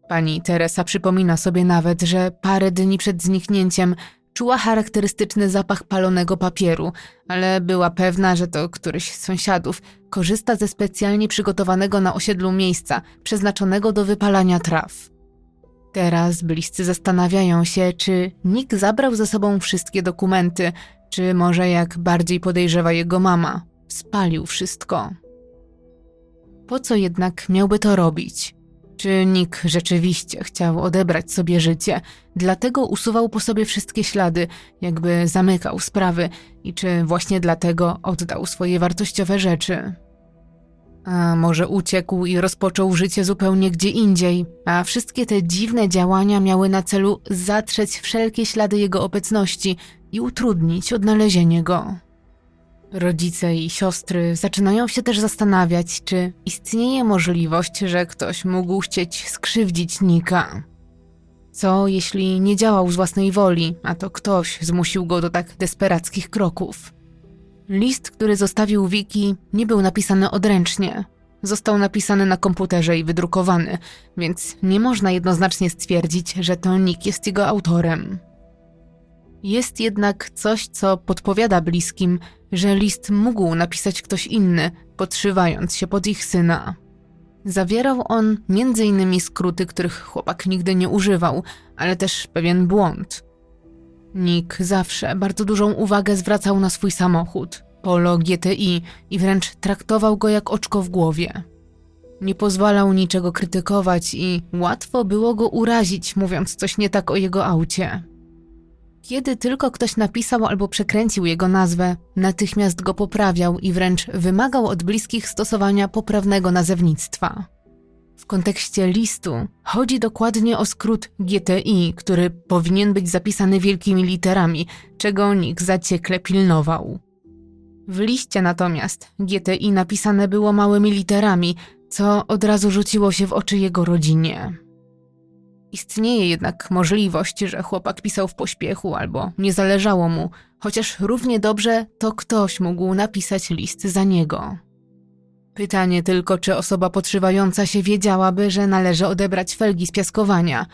Pani Teresa przypomina sobie nawet, że parę dni przed zniknięciem czuła charakterystyczny zapach palonego papieru, ale była pewna, że to któryś z sąsiadów korzysta ze specjalnie przygotowanego na osiedlu miejsca przeznaczonego do wypalania traw. Teraz bliscy zastanawiają się, czy Nick zabrał ze sobą wszystkie dokumenty, czy może jak bardziej podejrzewa jego mama, spalił wszystko. Po co jednak miałby to robić? Czy Nick rzeczywiście chciał odebrać sobie życie, dlatego usuwał po sobie wszystkie ślady, jakby zamykał sprawy, i czy właśnie dlatego oddał swoje wartościowe rzeczy? A może uciekł i rozpoczął życie zupełnie gdzie indziej, a wszystkie te dziwne działania miały na celu zatrzeć wszelkie ślady jego obecności i utrudnić odnalezienie go. Rodzice i siostry zaczynają się też zastanawiać, czy istnieje możliwość, że ktoś mógł chcieć skrzywdzić Nika. Co jeśli nie działał z własnej woli, a to ktoś zmusił go do tak desperackich kroków? List, który zostawił Wiki, nie był napisany odręcznie. Został napisany na komputerze i wydrukowany, więc nie można jednoznacznie stwierdzić, że to Nick jest jego autorem. Jest jednak coś, co podpowiada bliskim, że list mógł napisać ktoś inny, podszywając się pod ich syna. Zawierał on m.in. skróty, których chłopak nigdy nie używał, ale też pewien błąd. Nick zawsze bardzo dużą uwagę zwracał na swój samochód, Polo GTI, i wręcz traktował go jak oczko w głowie. Nie pozwalał niczego krytykować i łatwo było go urazić, mówiąc coś nie tak o jego aucie. Kiedy tylko ktoś napisał albo przekręcił jego nazwę, natychmiast go poprawiał i wręcz wymagał od bliskich stosowania poprawnego nazewnictwa. W kontekście listu chodzi dokładnie o skrót GTI, który powinien być zapisany wielkimi literami, czego nikt zaciekle pilnował. W liście natomiast GTI napisane było małymi literami, co od razu rzuciło się w oczy jego rodzinie. Istnieje jednak możliwość, że chłopak pisał w pośpiechu albo nie zależało mu, chociaż równie dobrze to ktoś mógł napisać list za niego. Pytanie tylko, czy osoba podszywająca się wiedziałaby, że należy odebrać felgi z piaskowania.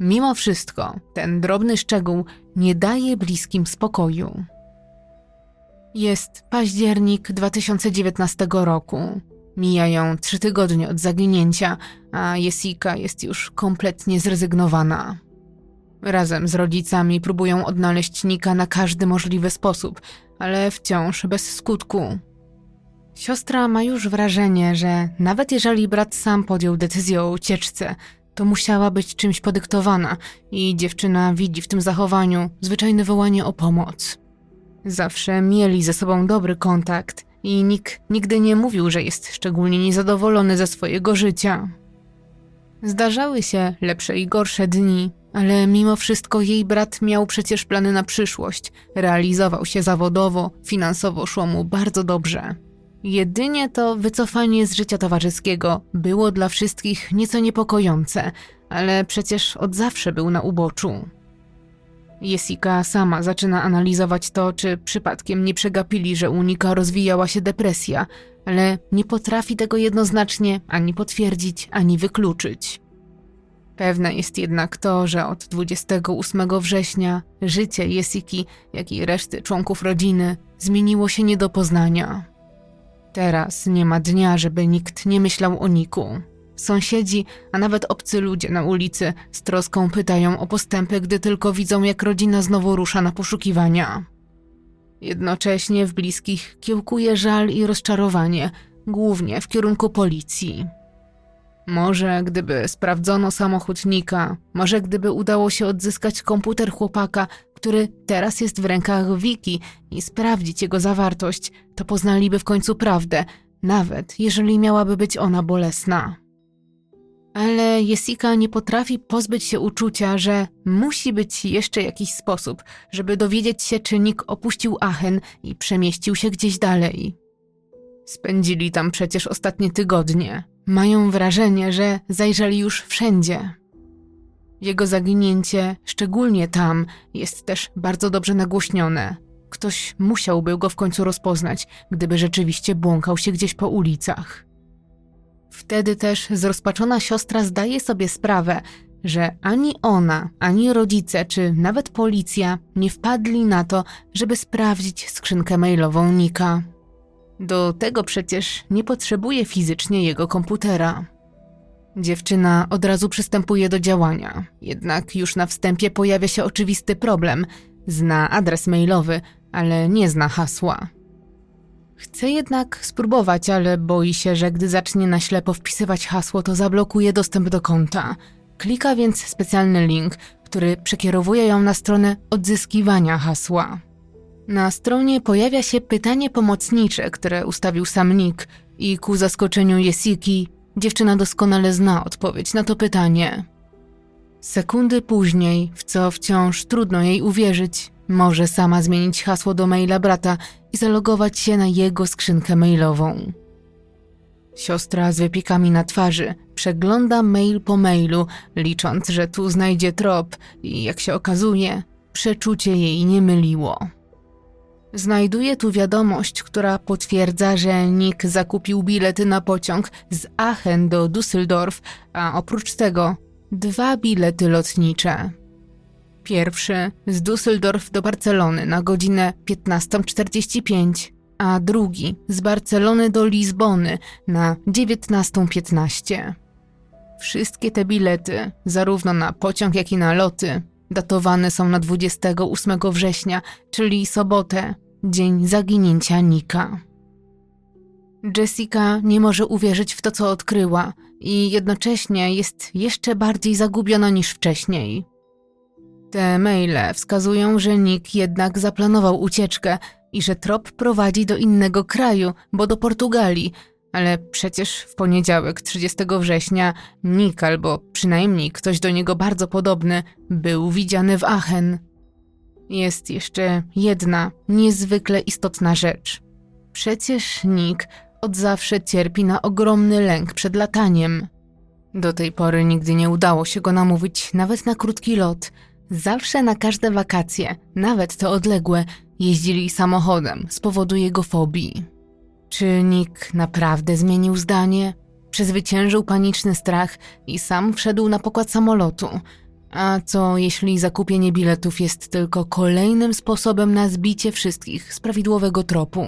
Mimo wszystko, ten drobny szczegół nie daje bliskim spokoju. Jest październik 2019 roku. Mijają trzy tygodnie od zaginięcia, a Jessica jest już kompletnie zrezygnowana. Razem z rodzicami próbują odnaleźć Nika na każdy możliwy sposób, ale wciąż bez skutku. Siostra ma już wrażenie, że nawet jeżeli brat sam podjął decyzję o ucieczce, to musiała być czymś podyktowana i dziewczyna widzi w tym zachowaniu zwyczajne wołanie o pomoc. Zawsze mieli ze sobą dobry kontakt i Nick nigdy nie mówił, że jest szczególnie niezadowolony ze swojego życia. Zdarzały się lepsze i gorsze dni, ale mimo wszystko jej brat miał przecież plany na przyszłość, realizował się zawodowo, finansowo szło mu bardzo dobrze. Jedynie to wycofanie z życia towarzyskiego było dla wszystkich nieco niepokojące, ale przecież od zawsze był na uboczu. Jessica sama zaczyna analizować to, czy przypadkiem nie przegapili, że u Nika rozwijała się depresja, ale nie potrafi tego jednoznacznie ani potwierdzić, ani wykluczyć. Pewne jest jednak to, że od 28 września życie Jessiki, jak i reszty członków rodziny zmieniło się nie do poznania. Teraz nie ma dnia, żeby nikt nie myślał o Niku. Sąsiedzi, a nawet obcy ludzie na ulicy z troską pytają o postępy, gdy tylko widzą, jak rodzina znowu rusza na poszukiwania. Jednocześnie w bliskich kiełkuje żal i rozczarowanie, głównie w kierunku policji. Może gdyby sprawdzono samochód Nika, może gdyby udało się odzyskać komputer chłopaka, który teraz jest w rękach Wiki i sprawdzić jego zawartość, to poznaliby w końcu prawdę, nawet jeżeli miałaby być ona bolesna. Ale Jessica nie potrafi pozbyć się uczucia, że musi być jeszcze jakiś sposób, żeby dowiedzieć się, czy Nick opuścił Aachen i przemieścił się gdzieś dalej. Spędzili tam przecież ostatnie tygodnie. Mają wrażenie, że zajrzeli już wszędzie. Jego zaginięcie, szczególnie tam, jest też bardzo dobrze nagłośnione. Ktoś musiałby go w końcu rozpoznać, gdyby rzeczywiście błąkał się gdzieś po ulicach. Wtedy też zrozpaczona siostra zdaje sobie sprawę, że ani ona, ani rodzice, czy nawet policja nie wpadli na to, żeby sprawdzić skrzynkę mailową Nika. Do tego przecież nie potrzebuje fizycznie jego komputera. Dziewczyna od razu przystępuje do działania, jednak już na wstępie pojawia się oczywisty problem. Zna adres mailowy, ale nie zna hasła. Chce jednak spróbować, ale boi się, że gdy zacznie na ślepo wpisywać hasło, to zablokuje dostęp do konta. Klika więc specjalny link, który przekierowuje ją na stronę odzyskiwania hasła. Na stronie pojawia się pytanie pomocnicze, które ustawił sam Nick i ku zaskoczeniu Jesiki, dziewczyna doskonale zna odpowiedź na to pytanie. Sekundy później, w co wciąż trudno jej uwierzyć, może sama zmienić hasło do maila brata i zalogować się na jego skrzynkę mailową. Siostra z wypiekami na twarzy przegląda mail po mailu, licząc, że tu znajdzie trop i jak się okazuje, przeczucie jej nie myliło. Znajduje tu wiadomość, która potwierdza, że Nick zakupił bilety na pociąg z Aachen do Düsseldorf, a oprócz tego dwa bilety lotnicze. Pierwszy z Düsseldorf do Barcelony na godzinę 15.45, a drugi z Barcelony do Lizbony na 19.15. Wszystkie te bilety, zarówno na pociąg, jak i na loty, datowane są na 28 września, czyli sobotę, dzień zaginięcia Nika. Jessica nie może uwierzyć w to, co odkryła, i jednocześnie jest jeszcze bardziej zagubiona niż wcześniej. Te maile wskazują, że Nick jednak zaplanował ucieczkę i że trop prowadzi do innego kraju, bo do Portugalii, ale przecież w poniedziałek 30 września Nick, albo przynajmniej ktoś do niego bardzo podobny, był widziany w Aachen. Jest jeszcze jedna niezwykle istotna rzecz. Przecież Nick od zawsze cierpi na ogromny lęk przed lataniem. Do tej pory nigdy nie udało się go namówić nawet na krótki lot – Zawsze na każde wakacje, nawet te odległe, jeździli samochodem z powodu jego fobii. Czy Nick naprawdę zmienił zdanie? Przezwyciężył paniczny strach i sam wszedł na pokład samolotu. A co jeśli zakupienie biletów jest tylko kolejnym sposobem na zbicie wszystkich z prawidłowego tropu?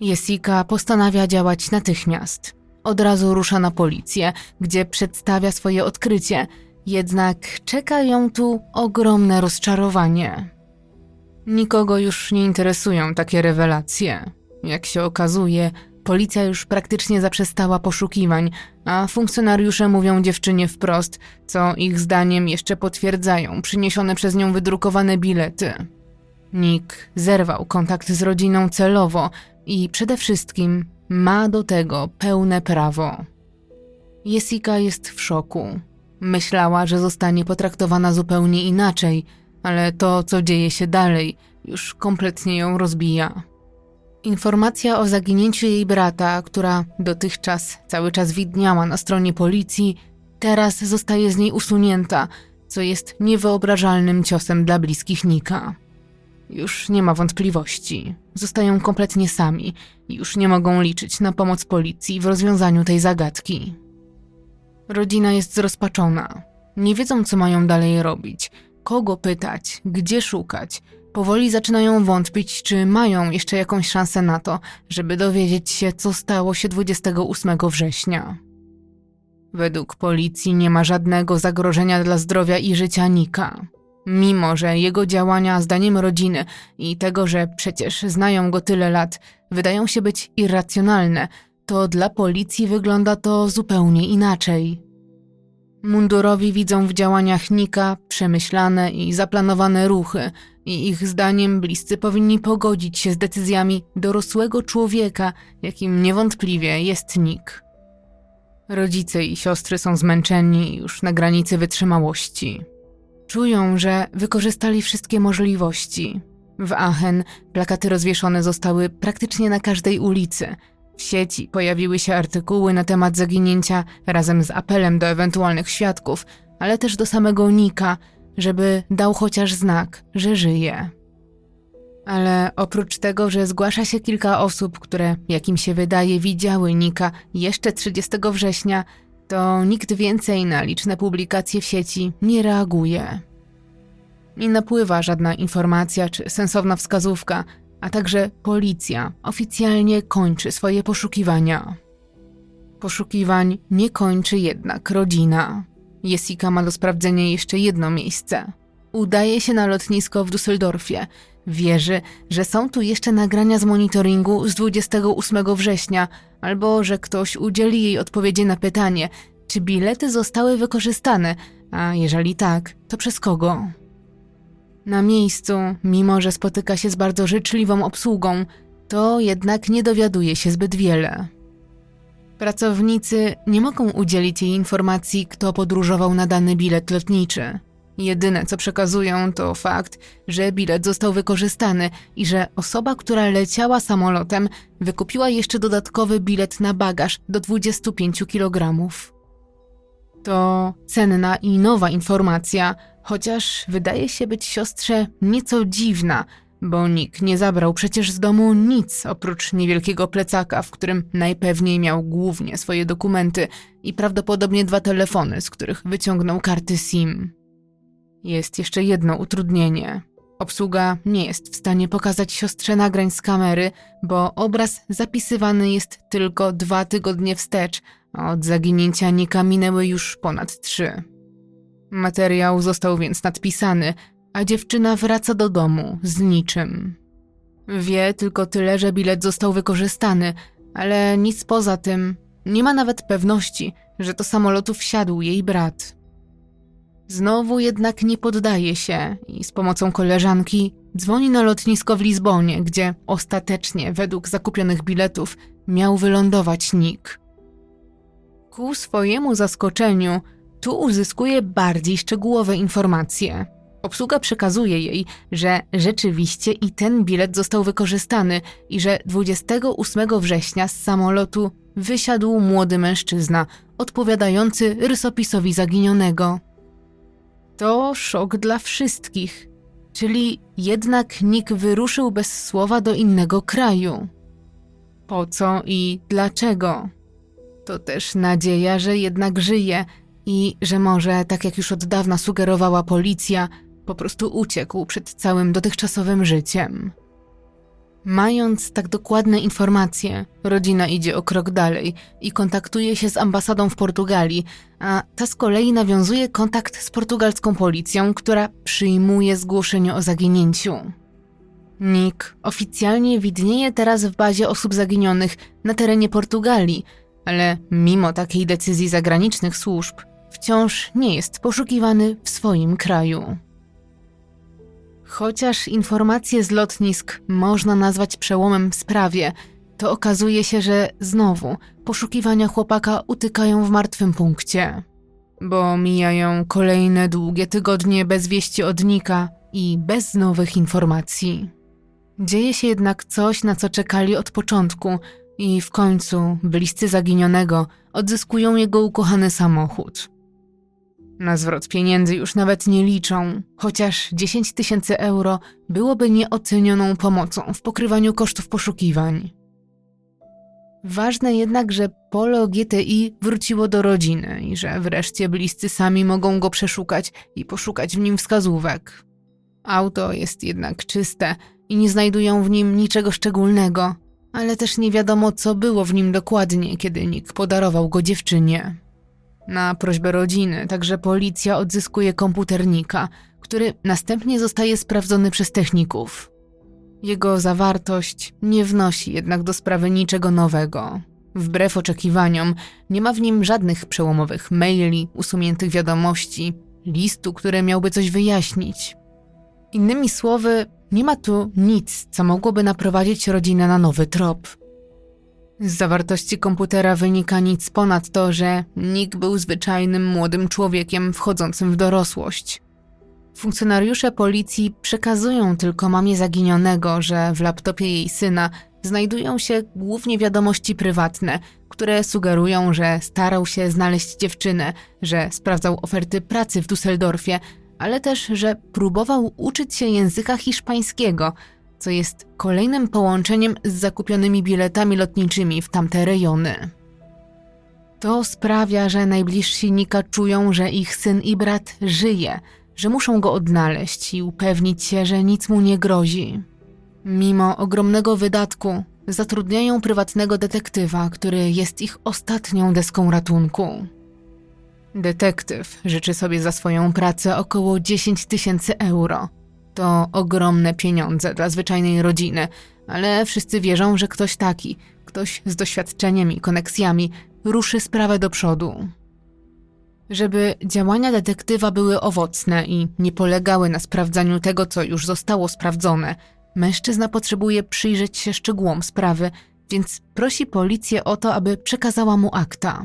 Jessica postanawia działać natychmiast. Od razu rusza na policję, gdzie przedstawia swoje odkrycie – jednak czeka ją tu ogromne rozczarowanie. Nikogo już nie interesują takie rewelacje. Jak się okazuje, policja już praktycznie zaprzestała poszukiwań, a funkcjonariusze mówią dziewczynie wprost, co ich zdaniem jeszcze potwierdzają przyniesione przez nią wydrukowane bilety. Nick zerwał kontakt z rodziną celowo i przede wszystkim ma do tego pełne prawo. Jessica jest w szoku. Myślała, że zostanie potraktowana zupełnie inaczej, ale to, co dzieje się dalej, już kompletnie ją rozbija. Informacja o zaginięciu jej brata, która dotychczas cały czas widniała na stronie policji, teraz zostaje z niej usunięta, co jest niewyobrażalnym ciosem dla bliskich Nika. Już nie ma wątpliwości. Zostają kompletnie sami i już nie mogą liczyć na pomoc policji w rozwiązaniu tej zagadki. Rodzina jest zrozpaczona. Nie wiedzą, co mają dalej robić, kogo pytać, gdzie szukać. Powoli zaczynają wątpić, czy mają jeszcze jakąś szansę na to, żeby dowiedzieć się, co stało się 28 września. Według policji nie ma żadnego zagrożenia dla zdrowia i życia Nika. Mimo, że jego działania, zdaniem rodziny i tego, że przecież znają go tyle lat, wydają się być irracjonalne, to dla policji wygląda to zupełnie inaczej. Mundurowi widzą w działaniach Nika przemyślane i zaplanowane ruchy, i ich zdaniem bliscy powinni pogodzić się z decyzjami dorosłego człowieka, jakim niewątpliwie jest Nick. Rodzice i siostry są zmęczeni już na granicy wytrzymałości. Czują, że wykorzystali wszystkie możliwości. W Aachen plakaty rozwieszone zostały praktycznie na każdej ulicy. W sieci pojawiły się artykuły na temat zaginięcia razem z apelem do ewentualnych świadków, ale też do samego Nika, żeby dał chociaż znak, że żyje. Ale oprócz tego, że zgłasza się kilka osób, które, jak im się wydaje, widziały Nika jeszcze 30 września, to nikt więcej na liczne publikacje w sieci nie reaguje. Nie napływa żadna informacja czy sensowna wskazówka, a także policja oficjalnie kończy swoje poszukiwania. Poszukiwań nie kończy jednak rodzina. Jessica ma do sprawdzenia jeszcze jedno miejsce. Udaje się na lotnisko w Düsseldorfie. Wierzy, że są tu jeszcze nagrania z monitoringu z 28 września, albo że ktoś udzieli jej odpowiedzi na pytanie, czy bilety zostały wykorzystane, a jeżeli tak, to przez kogo. Na miejscu, mimo że spotyka się z bardzo życzliwą obsługą, to jednak nie dowiaduje się zbyt wiele. Pracownicy nie mogą udzielić jej informacji, kto podróżował na dany bilet lotniczy. Jedyne, co przekazują, to fakt, że bilet został wykorzystany i że osoba, która leciała samolotem, wykupiła jeszcze dodatkowy bilet na bagaż do 25 kg. To cenna i nowa informacja, chociaż wydaje się być siostrze nieco dziwna, bo nikt nie zabrał przecież z domu nic oprócz niewielkiego plecaka, w którym najpewniej miał głównie swoje dokumenty i prawdopodobnie dwa telefony, z których wyciągnął karty SIM. Jest jeszcze jedno utrudnienie. Obsługa nie jest w stanie pokazać siostrze nagrań z kamery, bo obraz zapisywany jest tylko dwa tygodnie wstecz, a od zaginięcia Nika minęły już ponad trzy. Materiał został więc nadpisany, a dziewczyna wraca do domu z niczym. Wie tylko tyle, że bilet został wykorzystany, ale nic poza tym. Nie ma nawet pewności, że do samolotu wsiadł jej brat. Znowu jednak nie poddaje się i z pomocą koleżanki dzwoni na lotnisko w Lizbonie, gdzie ostatecznie, według zakupionych biletów, miał wylądować Nick. Ku swojemu zaskoczeniu, tu uzyskuje bardziej szczegółowe informacje. Obsługa przekazuje jej, że rzeczywiście i ten bilet został wykorzystany i że 28 września z samolotu wysiadł młody mężczyzna, odpowiadający rysopisowi zaginionego. To szok dla wszystkich, czyli jednak Nick wyruszył bez słowa do innego kraju. Po co i dlaczego? To też nadzieja, że jednak żyje i że może, tak jak już od dawna sugerowała policja, po prostu uciekł przed całym dotychczasowym życiem. Mając tak dokładne informacje, rodzina idzie o krok dalej i kontaktuje się z ambasadą w Portugalii, a ta z kolei nawiązuje kontakt z portugalską policją, która przyjmuje zgłoszenie o zaginięciu. Nick oficjalnie widnieje teraz w bazie osób zaginionych na terenie Portugalii, ale mimo takiej decyzji zagranicznych służb, wciąż nie jest poszukiwany w swoim kraju. Chociaż informacje z lotnisk można nazwać przełomem w sprawie, to okazuje się, że znowu poszukiwania chłopaka utykają w martwym punkcie. Bo mijają kolejne długie tygodnie bez wieści od Nika i bez nowych informacji. Dzieje się jednak coś, na co czekali od początku i w końcu bliscy zaginionego odzyskują jego ukochany samochód. Na zwrot pieniędzy już nawet nie liczą, chociaż 10 tysięcy euro byłoby nieocenioną pomocą w pokrywaniu kosztów poszukiwań. Ważne jednak, że polo GTI wróciło do rodziny i że wreszcie bliscy sami mogą go przeszukać i poszukać w nim wskazówek. Auto jest jednak czyste i nie znajdują w nim niczego szczególnego, ale też nie wiadomo, co było w nim dokładnie, kiedy Nick podarował go dziewczynie. Na prośbę rodziny także policja odzyskuje komputernika, który następnie zostaje sprawdzony przez techników. Jego zawartość nie wnosi jednak do sprawy niczego nowego. Wbrew oczekiwaniom, nie ma w nim żadnych przełomowych maili, usuniętych wiadomości, listu, które miałby coś wyjaśnić. Innymi słowy, nie ma tu nic, co mogłoby naprowadzić rodzinę na nowy trop. Z zawartości komputera wynika nic ponad to, że Nick był zwyczajnym młodym człowiekiem wchodzącym w dorosłość. Funkcjonariusze policji przekazują tylko mamie zaginionego, że w laptopie jej syna znajdują się głównie wiadomości prywatne, które sugerują, że starał się znaleźć dziewczynę, że sprawdzał oferty pracy w Düsseldorfie, ale też, że próbował uczyć się języka hiszpańskiego, co jest kolejnym połączeniem z zakupionymi biletami lotniczymi w tamte rejony. To sprawia, że najbliżsi Nika czują, że ich syn i brat żyje, że muszą go odnaleźć i upewnić się, że nic mu nie grozi. Mimo ogromnego wydatku, zatrudniają prywatnego detektywa, który jest ich ostatnią deską ratunku. Detektyw życzy sobie za swoją pracę około 10 tysięcy euro. To ogromne pieniądze dla zwyczajnej rodziny, ale wszyscy wierzą, że ktoś taki, ktoś z doświadczeniem i koneksjami, ruszy sprawę do przodu. Żeby działania detektywa były owocne i nie polegały na sprawdzaniu tego, co już zostało sprawdzone, mężczyzna potrzebuje przyjrzeć się szczegółom sprawy, więc prosi policję o to, aby przekazała mu akta.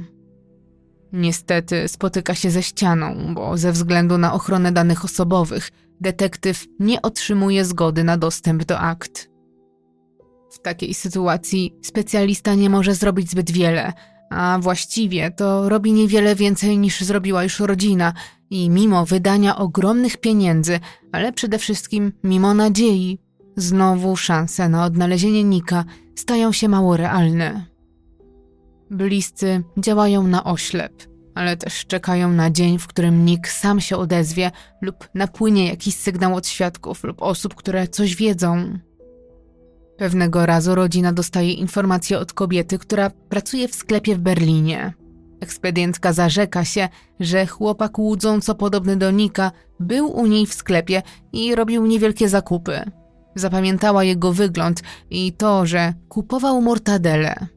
Niestety spotyka się ze ścianą, bo ze względu na ochronę danych osobowych detektyw nie otrzymuje zgody na dostęp do akt. W takiej sytuacji specjalista nie może zrobić zbyt wiele, a właściwie to robi niewiele więcej niż zrobiła już rodzina i mimo wydania ogromnych pieniędzy, ale przede wszystkim mimo nadziei, znowu szanse na odnalezienie Nika stają się mało realne. Bliscy działają na oślep, ale też czekają na dzień, w którym Nick sam się odezwie lub napłynie jakiś sygnał od świadków lub osób, które coś wiedzą. Pewnego razu rodzina dostaje informację od kobiety, która pracuje w sklepie w Berlinie. Ekspedientka zarzeka się, że chłopak łudząco podobny do Nika był u niej w sklepie i robił niewielkie zakupy. Zapamiętała jego wygląd i to, że kupował mortadele.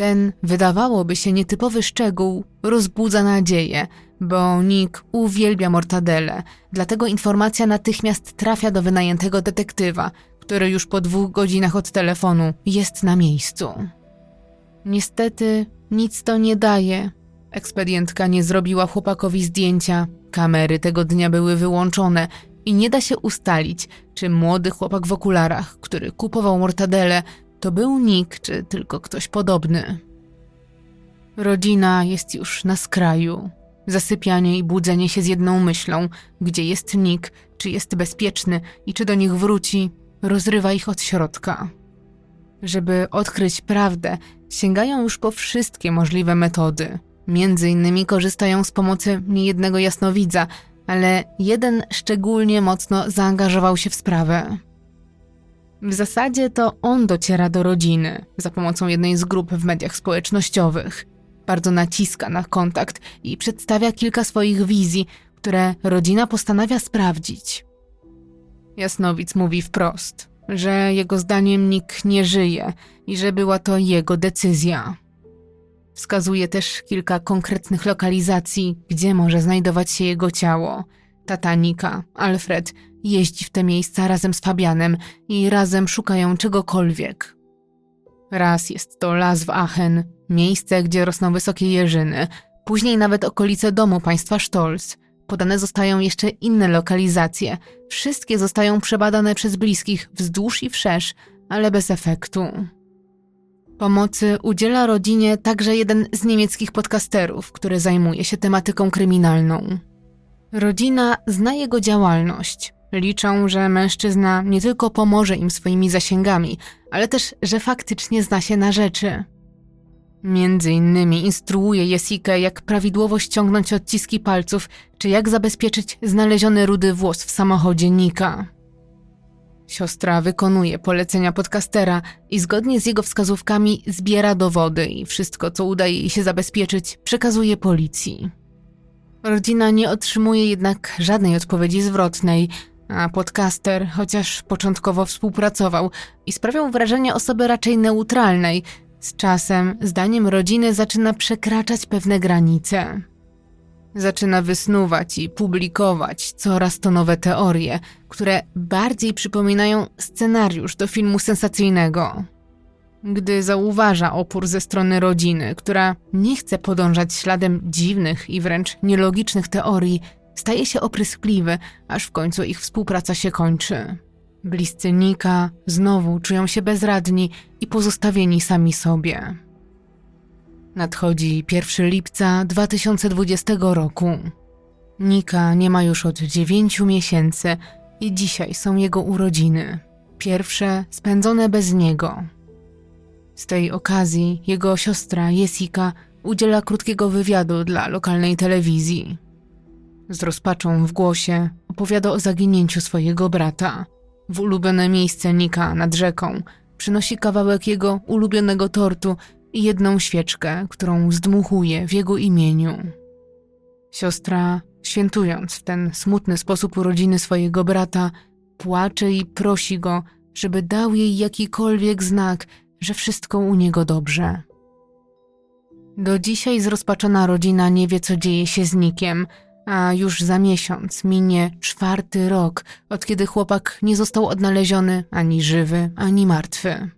Ten, wydawałoby się nietypowy szczegół, rozbudza nadzieję, bo Nick uwielbia mortadele, dlatego informacja natychmiast trafia do wynajętego detektywa, który już po dwóch godzinach od telefonu jest na miejscu. Niestety nic to nie daje. Ekspedientka nie zrobiła chłopakowi zdjęcia, kamery tego dnia były wyłączone i nie da się ustalić, czy młody chłopak w okularach, który kupował mortadele, to był Nick, czy tylko ktoś podobny. Rodzina jest już na skraju. Zasypianie i budzenie się z jedną myślą, gdzie jest Nick, czy jest bezpieczny i czy do nich wróci, rozrywa ich od środka. Żeby odkryć prawdę, sięgają już po wszystkie możliwe metody. Między innymi korzystają z pomocy niejednego jasnowidza, ale jeden szczególnie mocno zaangażował się w sprawę. W zasadzie to on dociera do rodziny za pomocą jednej z grup w mediach społecznościowych. Bardzo naciska na kontakt i przedstawia kilka swoich wizji, które rodzina postanawia sprawdzić. Jasnowic mówi wprost, że jego zdaniem nikt nie żyje i że była to jego decyzja. Wskazuje też kilka konkretnych lokalizacji, gdzie może znajdować się jego ciało. Tata Nika, Alfred, jeździ w te miejsca razem z Fabianem i razem szukają czegokolwiek. Raz jest to las w Aachen, miejsce, gdzie rosną wysokie jeżyny, później nawet okolice domu państwa Stolz, podane zostają jeszcze inne lokalizacje. Wszystkie zostają przebadane przez bliskich wzdłuż i wszerz, ale bez efektu. Pomocy udziela rodzinie także jeden z niemieckich podcasterów, który zajmuje się tematyką kryminalną. Rodzina zna jego działalność. Liczą, że mężczyzna nie tylko pomoże im swoimi zasięgami, ale też, że faktycznie zna się na rzeczy. Między innymi instruuje Jessikę, jak prawidłowo ściągnąć odciski palców, czy jak zabezpieczyć znaleziony rudy włos w samochodzie Nika. Siostra wykonuje polecenia podcastera i zgodnie z jego wskazówkami zbiera dowody i wszystko, co udaje jej się zabezpieczyć, przekazuje policji. Rodzina nie otrzymuje jednak żadnej odpowiedzi zwrotnej, a podcaster, chociaż początkowo współpracował i sprawiał wrażenie osoby raczej neutralnej, z czasem, zdaniem rodziny, zaczyna przekraczać pewne granice. Zaczyna wysnuwać i publikować coraz to nowe teorie, które bardziej przypominają scenariusz do filmu sensacyjnego. Gdy zauważa opór ze strony rodziny, która nie chce podążać śladem dziwnych i wręcz nielogicznych teorii, staje się opryskliwy, aż w końcu ich współpraca się kończy. Bliscy Nika znowu czują się bezradni i pozostawieni sami sobie. Nadchodzi 1 lipca 2020 roku. Nika nie ma już od dziewięciu miesięcy i dzisiaj są jego urodziny. Pierwsze spędzone bez niego. Z tej okazji jego siostra Jessica udziela krótkiego wywiadu dla lokalnej telewizji. Z rozpaczą w głosie opowiada o zaginięciu swojego brata. W ulubione miejsce Nika nad rzeką przynosi kawałek jego ulubionego tortu i jedną świeczkę, którą zdmuchuje w jego imieniu. Siostra, świętując w ten smutny sposób urodziny swojego brata, płacze i prosi go, żeby dał jej jakikolwiek znak, że wszystko u niego dobrze. Do dzisiaj zrozpaczona rodzina nie wie, co dzieje się z Nikiem, a już za miesiąc minie czwarty rok, od kiedy chłopak nie został odnaleziony ani żywy, ani martwy.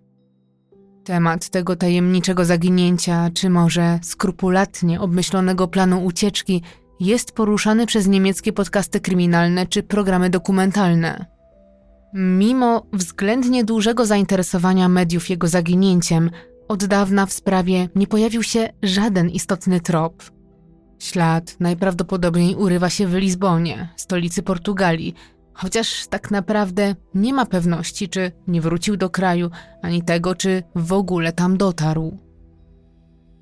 Temat tego tajemniczego zaginięcia, czy może skrupulatnie obmyślonego planu ucieczki, jest poruszany przez niemieckie podcasty kryminalne czy programy dokumentalne. Mimo względnie dużego zainteresowania mediów jego zaginięciem, od dawna w sprawie nie pojawił się żaden istotny trop. Ślad najprawdopodobniej urywa się w Lizbonie, stolicy Portugalii, chociaż tak naprawdę nie ma pewności, czy nie wrócił do kraju, ani tego, czy w ogóle tam dotarł.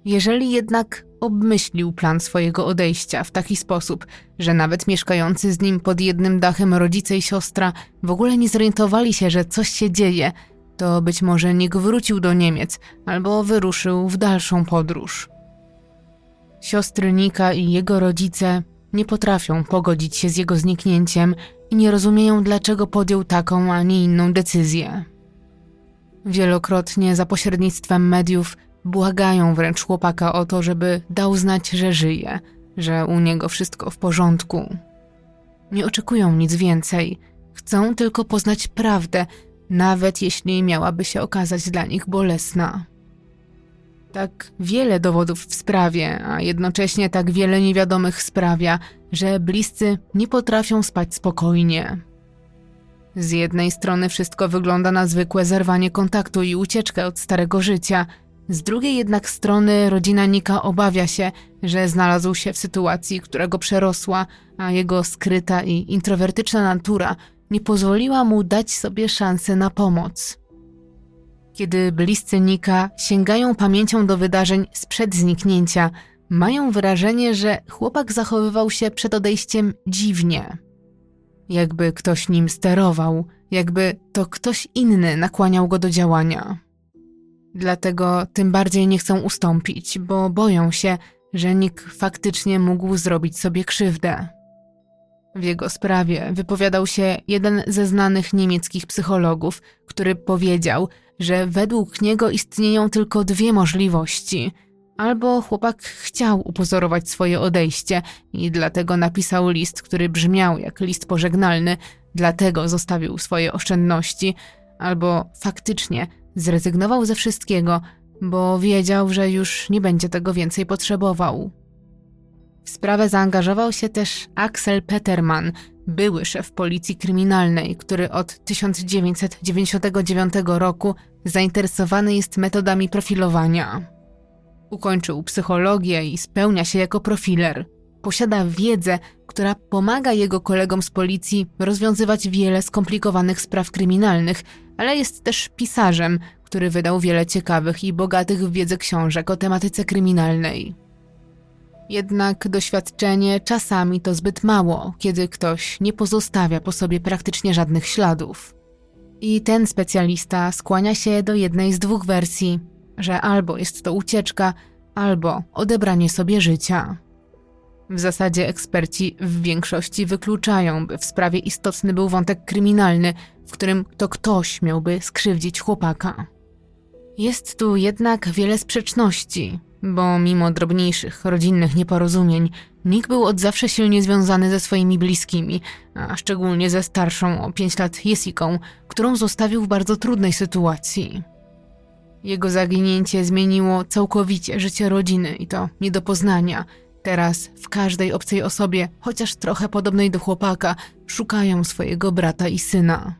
Jeżeli jednak obmyślił plan swojego odejścia w taki sposób, że nawet mieszkający z nim pod jednym dachem rodzice i siostra w ogóle nie zorientowali się, że coś się dzieje, to być może Nick wrócił do Niemiec albo wyruszył w dalszą podróż. Siostry Nika i jego rodzice nie potrafią pogodzić się z jego zniknięciem i nie rozumieją, dlaczego podjął taką, a nie inną decyzję. Wielokrotnie za pośrednictwem mediów błagają wręcz chłopaka o to, żeby dał znać, że żyje, że u niego wszystko w porządku. Nie oczekują nic więcej, chcą tylko poznać prawdę, nawet jeśli miałaby się okazać dla nich bolesna. Tak wiele dowodów w sprawie, a jednocześnie tak wiele niewiadomych sprawia, że bliscy nie potrafią spać spokojnie. Z jednej strony wszystko wygląda na zwykłe zerwanie kontaktu i ucieczkę od starego życia, z drugiej jednak strony rodzina Nika obawia się, że znalazł się w sytuacji, która go przerosła, a jego skryta i introwertyczna natura nie pozwoliła mu dać sobie szansę na pomoc. Kiedy bliscy Nika sięgają pamięcią do wydarzeń sprzed zniknięcia, mają wrażenie, że chłopak zachowywał się przed odejściem dziwnie. Jakby ktoś nim sterował, jakby to ktoś inny nakłaniał go do działania. Dlatego tym bardziej nie chcą ustąpić, bo boją się, że Nick faktycznie mógł zrobić sobie krzywdę. W jego sprawie wypowiadał się jeden ze znanych niemieckich psychologów, który powiedział, że według niego istnieją tylko dwie możliwości. Albo chłopak chciał upozorować swoje odejście i dlatego napisał list, który brzmiał jak list pożegnalny, dlatego zostawił swoje oszczędności, albo faktycznie zrezygnował ze wszystkiego, bo wiedział, że już nie będzie tego więcej potrzebował. W sprawę zaangażował się też Axel Peterman, były szef policji kryminalnej, który od 1999 roku zainteresowany jest metodami profilowania. Ukończył psychologię i spełnia się jako profiler. Posiada wiedzę, która pomaga jego kolegom z policji rozwiązywać wiele skomplikowanych spraw kryminalnych, ale jest też pisarzem, który wydał wiele ciekawych i bogatych w wiedzę książek o tematyce kryminalnej. Jednak doświadczenie czasami to zbyt mało, kiedy ktoś nie pozostawia po sobie praktycznie żadnych śladów. I ten specjalista skłania się do jednej z dwóch wersji, że albo jest to ucieczka, albo odebranie sobie życia. W zasadzie eksperci w większości wykluczają, by w sprawie istotny był wątek kryminalny, w którym to ktoś miałby skrzywdzić chłopaka. Jest tu jednak wiele sprzeczności, bo mimo drobniejszych rodzinnych nieporozumień, Nick był od zawsze silnie związany ze swoimi bliskimi, a szczególnie ze starszą o 5 lat Jessiką, którą zostawił w bardzo trudnej sytuacji. Jego zaginięcie zmieniło całkowicie życie rodziny i to nie do poznania. Teraz w każdej obcej osobie, chociaż trochę podobnej do chłopaka, szukają swojego brata i syna.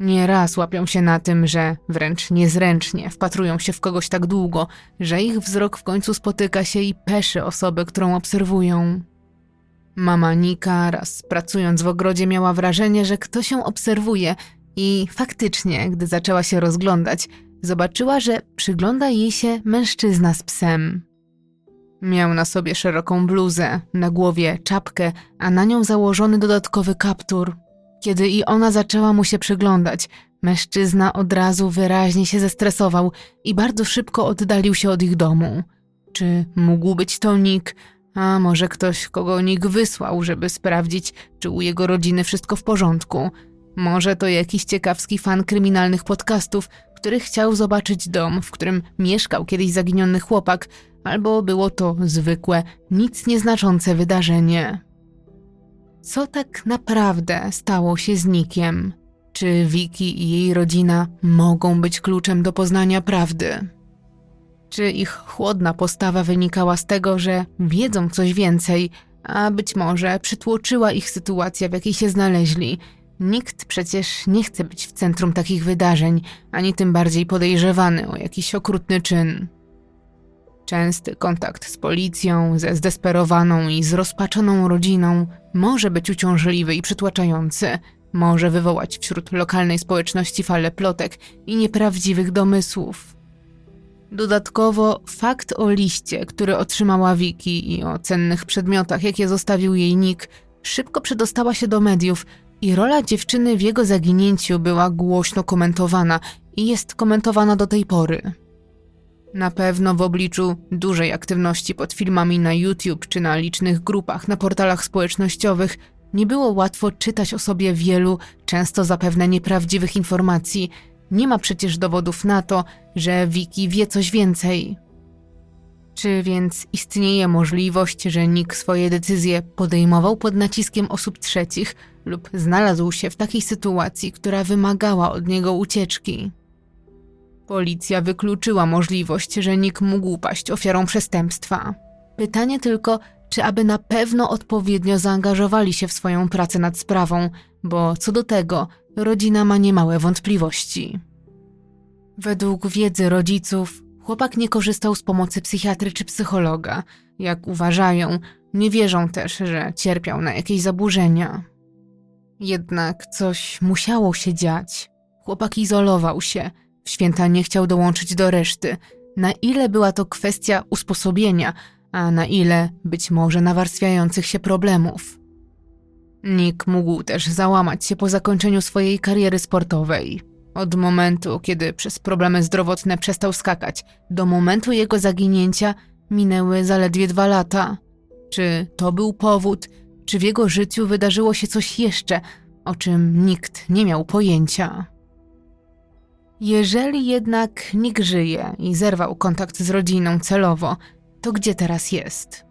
Nieraz łapią się na tym, że wręcz niezręcznie wpatrują się w kogoś tak długo, że ich wzrok w końcu spotyka się i peszy osobę, którą obserwują. Mama Nika raz pracując w ogrodzie miała wrażenie, że ktoś ją obserwuje i faktycznie, gdy zaczęła się rozglądać, zobaczyła, że przygląda jej się mężczyzna z psem. Miał na sobie szeroką bluzę, na głowie czapkę, a na nią założony dodatkowy kaptur. Kiedy i ona zaczęła mu się przyglądać, mężczyzna od razu wyraźnie się zestresował i bardzo szybko oddalił się od ich domu. Czy mógł być to Nick, a może ktoś, kogo Nick wysłał, żeby sprawdzić, czy u jego rodziny wszystko w porządku? Może to jakiś ciekawski fan kryminalnych podcastów, który chciał zobaczyć dom, w którym mieszkał kiedyś zaginiony chłopak, albo było to zwykłe, nic nieznaczące wydarzenie. Co tak naprawdę stało się z Nikiem? Czy Vicky i jej rodzina mogą być kluczem do poznania prawdy? Czy ich chłodna postawa wynikała z tego, że wiedzą coś więcej, a być może przytłoczyła ich sytuacja, w jakiej się znaleźli? Nikt przecież nie chce być w centrum takich wydarzeń, ani tym bardziej podejrzewany o jakiś okrutny czyn. Częsty kontakt z policją, ze zdesperowaną i zrozpaczoną rodziną może być uciążliwy i przytłaczający, może wywołać wśród lokalnej społeczności falę plotek i nieprawdziwych domysłów. Dodatkowo fakt o liście, który otrzymała Wiki i o cennych przedmiotach, jakie zostawił jej Nick, szybko przedostała się do mediów i rola dziewczyny w jego zaginięciu była głośno komentowana i jest komentowana do tej pory. Na pewno w obliczu dużej aktywności pod filmami na YouTube czy na licznych grupach na portalach społecznościowych nie było łatwo czytać o sobie wielu, często zapewne nieprawdziwych informacji. Nie ma przecież dowodów na to, że Wiki wie coś więcej. Czy więc istnieje możliwość, że Nick swoje decyzje podejmował pod naciskiem osób trzecich lub znalazł się w takiej sytuacji, która wymagała od niego ucieczki? Policja wykluczyła możliwość, że Nick mógł paść ofiarą przestępstwa. Pytanie tylko, czy aby na pewno odpowiednio zaangażowali się w swoją pracę nad sprawą, bo co do tego rodzina ma niemałe wątpliwości. Według wiedzy rodziców, chłopak nie korzystał z pomocy psychiatry czy psychologa. Jak uważają, nie wierzą też, że cierpiał na jakieś zaburzenia. Jednak coś musiało się dziać. Chłopak izolował się, w święta nie chciał dołączyć do reszty. Na ile była to kwestia usposobienia, a na ile być może nawarstwiających się problemów. Nick mógł też załamać się po zakończeniu swojej kariery sportowej. Od momentu, kiedy przez problemy zdrowotne przestał skakać, do momentu jego zaginięcia minęły zaledwie dwa lata. Czy to był powód, czy w jego życiu wydarzyło się coś jeszcze, o czym nikt nie miał pojęcia? Jeżeli jednak Nick żyje i zerwał kontakt z rodziną celowo, to gdzie teraz jest?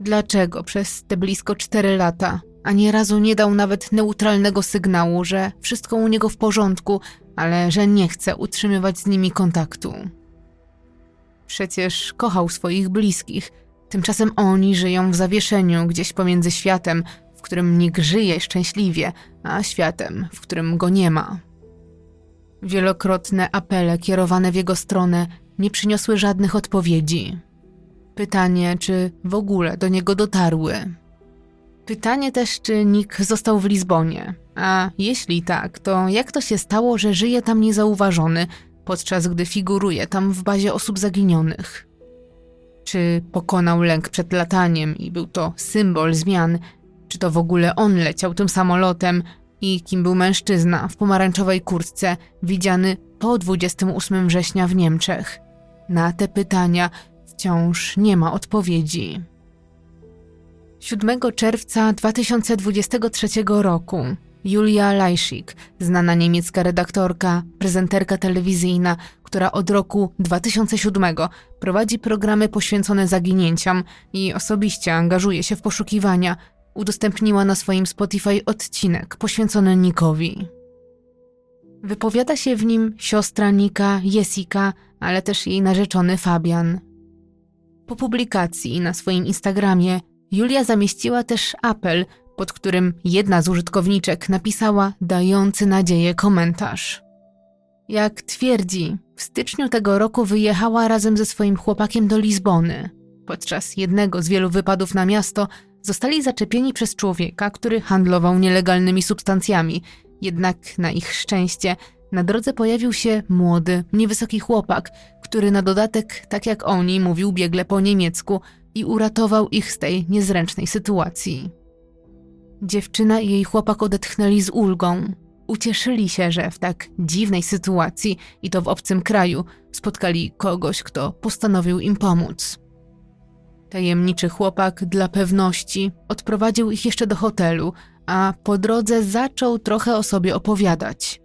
Dlaczego przez te blisko cztery lata ani razu nie dał nawet neutralnego sygnału, że wszystko u niego w porządku, ale że nie chce utrzymywać z nimi kontaktu? Przecież kochał swoich bliskich, Tymczasem oni żyją w zawieszeniu gdzieś pomiędzy światem, w którym nikt żyje szczęśliwie, a światem, w którym go nie ma. Wielokrotne apele kierowane w jego stronę nie przyniosły żadnych odpowiedzi. Pytanie, czy w ogóle do niego dotarły. Pytanie też, czy Nick został w Lizbonie. A jeśli tak, to jak to się stało, że żyje tam niezauważony, podczas gdy figuruje tam w bazie osób zaginionych? Czy pokonał lęk przed lataniem i był to symbol zmian? Czy to w ogóle on leciał tym samolotem? I kim był mężczyzna w pomarańczowej kurtce, widziany po 28 września w Niemczech? Na te pytania wciąż nie ma odpowiedzi. 7 czerwca 2023 roku Julia Leischik, znana niemiecka redaktorka, prezenterka telewizyjna, która od roku 2007 prowadzi programy poświęcone zaginięciom i osobiście angażuje się w poszukiwania, udostępniła na swoim Spotify odcinek poświęcony Nikowi. Wypowiada się w nim siostra Nika, Jessica, ale też jej narzeczony Fabian. Po publikacji na swoim Instagramie Julia zamieściła też apel, pod którym jedna z użytkowniczek napisała dający nadzieję komentarz. Jak twierdzi, w styczniu tego roku wyjechała razem ze swoim chłopakiem do Lizbony. Podczas jednego z wielu wypadów na miasto zostali zaczepieni przez człowieka, który handlował nielegalnymi substancjami, jednak na ich szczęście na drodze pojawił się młody, niewysoki chłopak, który na dodatek, tak jak oni, mówił biegle po niemiecku i uratował ich z tej niezręcznej sytuacji. Dziewczyna i jej chłopak odetchnęli z ulgą. Ucieszyli się, że w tak dziwnej sytuacji i to w obcym kraju spotkali kogoś, kto postanowił im pomóc. Tajemniczy chłopak dla pewności odprowadził ich jeszcze do hotelu, a po drodze zaczął trochę o sobie opowiadać.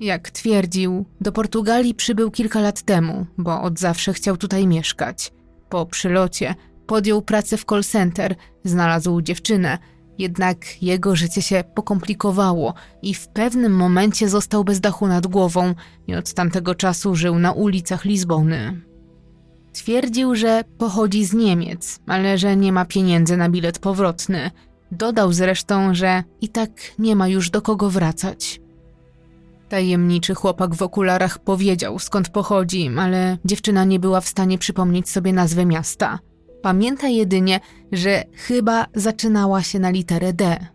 Jak twierdził, do Portugalii przybył kilka lat temu, bo od zawsze chciał tutaj mieszkać. Po przylocie podjął pracę w call center, znalazł dziewczynę, jednak jego życie się pokomplikowało i w pewnym momencie został bez dachu nad głową i od tamtego czasu żył na ulicach Lizbony. Twierdził, że pochodzi z Niemiec, ale że nie ma pieniędzy na bilet powrotny. Dodał zresztą, że i tak nie ma już do kogo wracać. Tajemniczy chłopak w okularach powiedział, skąd pochodzi, ale dziewczyna nie była w stanie przypomnieć sobie nazwy miasta. Pamięta jedynie, że chyba zaczynała się na literę D.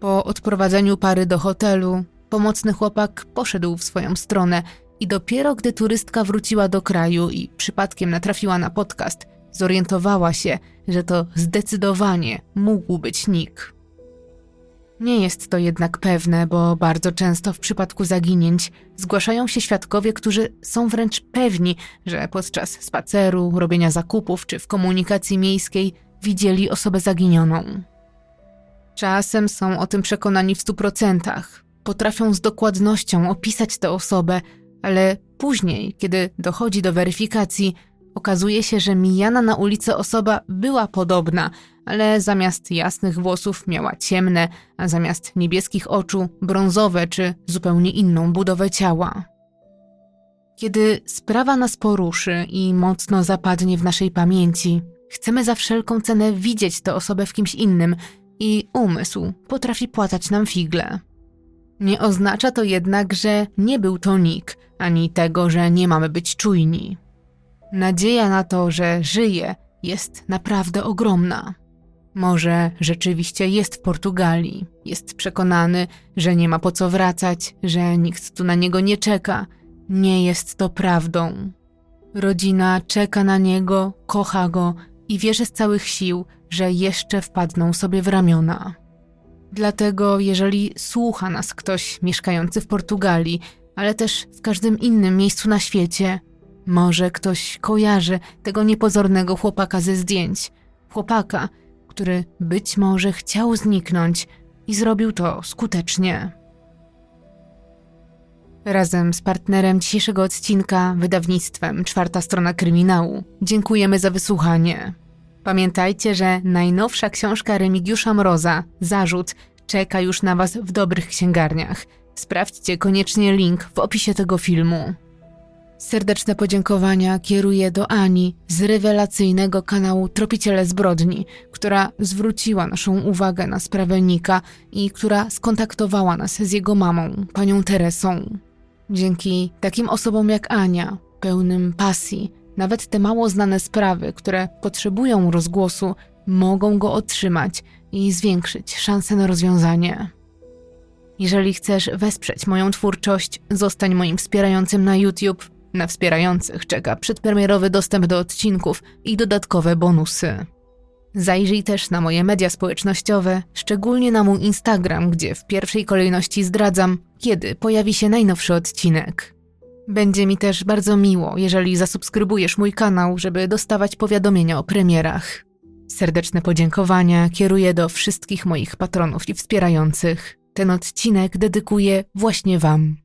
Po odprowadzeniu pary do hotelu, pomocny chłopak poszedł w swoją stronę i dopiero gdy turystka wróciła do kraju i przypadkiem natrafiła na podcast, zorientowała się, że to zdecydowanie mógł być Nick. Nie jest to jednak pewne, bo bardzo często w przypadku zaginięć zgłaszają się świadkowie, którzy są wręcz pewni, że podczas spaceru, robienia zakupów czy w komunikacji miejskiej widzieli osobę zaginioną. Czasem są o tym przekonani w stu procentach. Potrafią z dokładnością opisać tę osobę, ale później, kiedy dochodzi do weryfikacji, okazuje się, że mijana na ulicy osoba była podobna, ale zamiast jasnych włosów miała ciemne, a zamiast niebieskich oczu brązowe czy zupełnie inną budowę ciała. Kiedy sprawa nas poruszy i mocno zapadnie w naszej pamięci, chcemy za wszelką cenę widzieć tę osobę w kimś innym i umysł potrafi płatać nam figle. Nie oznacza to jednak, że nie był to Nick, ani tego, że nie mamy być czujni. Nadzieja na to, że żyje, jest naprawdę ogromna. Może rzeczywiście jest w Portugalii. Jest przekonany, że nie ma po co wracać, że nikt tu na niego nie czeka. Nie jest to prawdą. Rodzina czeka na niego, kocha go i wierzy z całych sił, że jeszcze wpadną sobie w ramiona. Dlatego, jeżeli słucha nas ktoś mieszkający w Portugalii, ale też w każdym innym miejscu na świecie, może ktoś kojarzy tego niepozornego chłopaka ze zdjęć. Chłopaka, który być może chciał zniknąć i zrobił to skutecznie. Razem z partnerem dzisiejszego odcinka, wydawnictwem Czwarta Strona Kryminału, dziękujemy za wysłuchanie. Pamiętajcie, że najnowsza książka Remigiusza Mroza, Zarzut, czeka już na Was w dobrych księgarniach. Sprawdźcie koniecznie link w opisie tego filmu. Serdeczne podziękowania kieruję do Ani z rewelacyjnego kanału Tropiciele Zbrodni, która zwróciła naszą uwagę na sprawę Nika i która skontaktowała nas z jego mamą, panią Teresą. Dzięki takim osobom jak Ania, pełnym pasji, nawet te mało znane sprawy, które potrzebują rozgłosu, mogą go otrzymać i zwiększyć szanse na rozwiązanie. Jeżeli chcesz wesprzeć moją twórczość, zostań moim wspierającym na YouTube. Na wspierających czeka przedpremierowy dostęp do odcinków i dodatkowe bonusy. Zajrzyj też na moje media społecznościowe, szczególnie na mój Instagram, gdzie w pierwszej kolejności zdradzam, kiedy pojawi się najnowszy odcinek. Będzie mi też bardzo miło, jeżeli zasubskrybujesz mój kanał, żeby dostawać powiadomienia o premierach. Serdeczne podziękowania kieruję do wszystkich moich patronów i wspierających. Ten odcinek dedykuję właśnie Wam.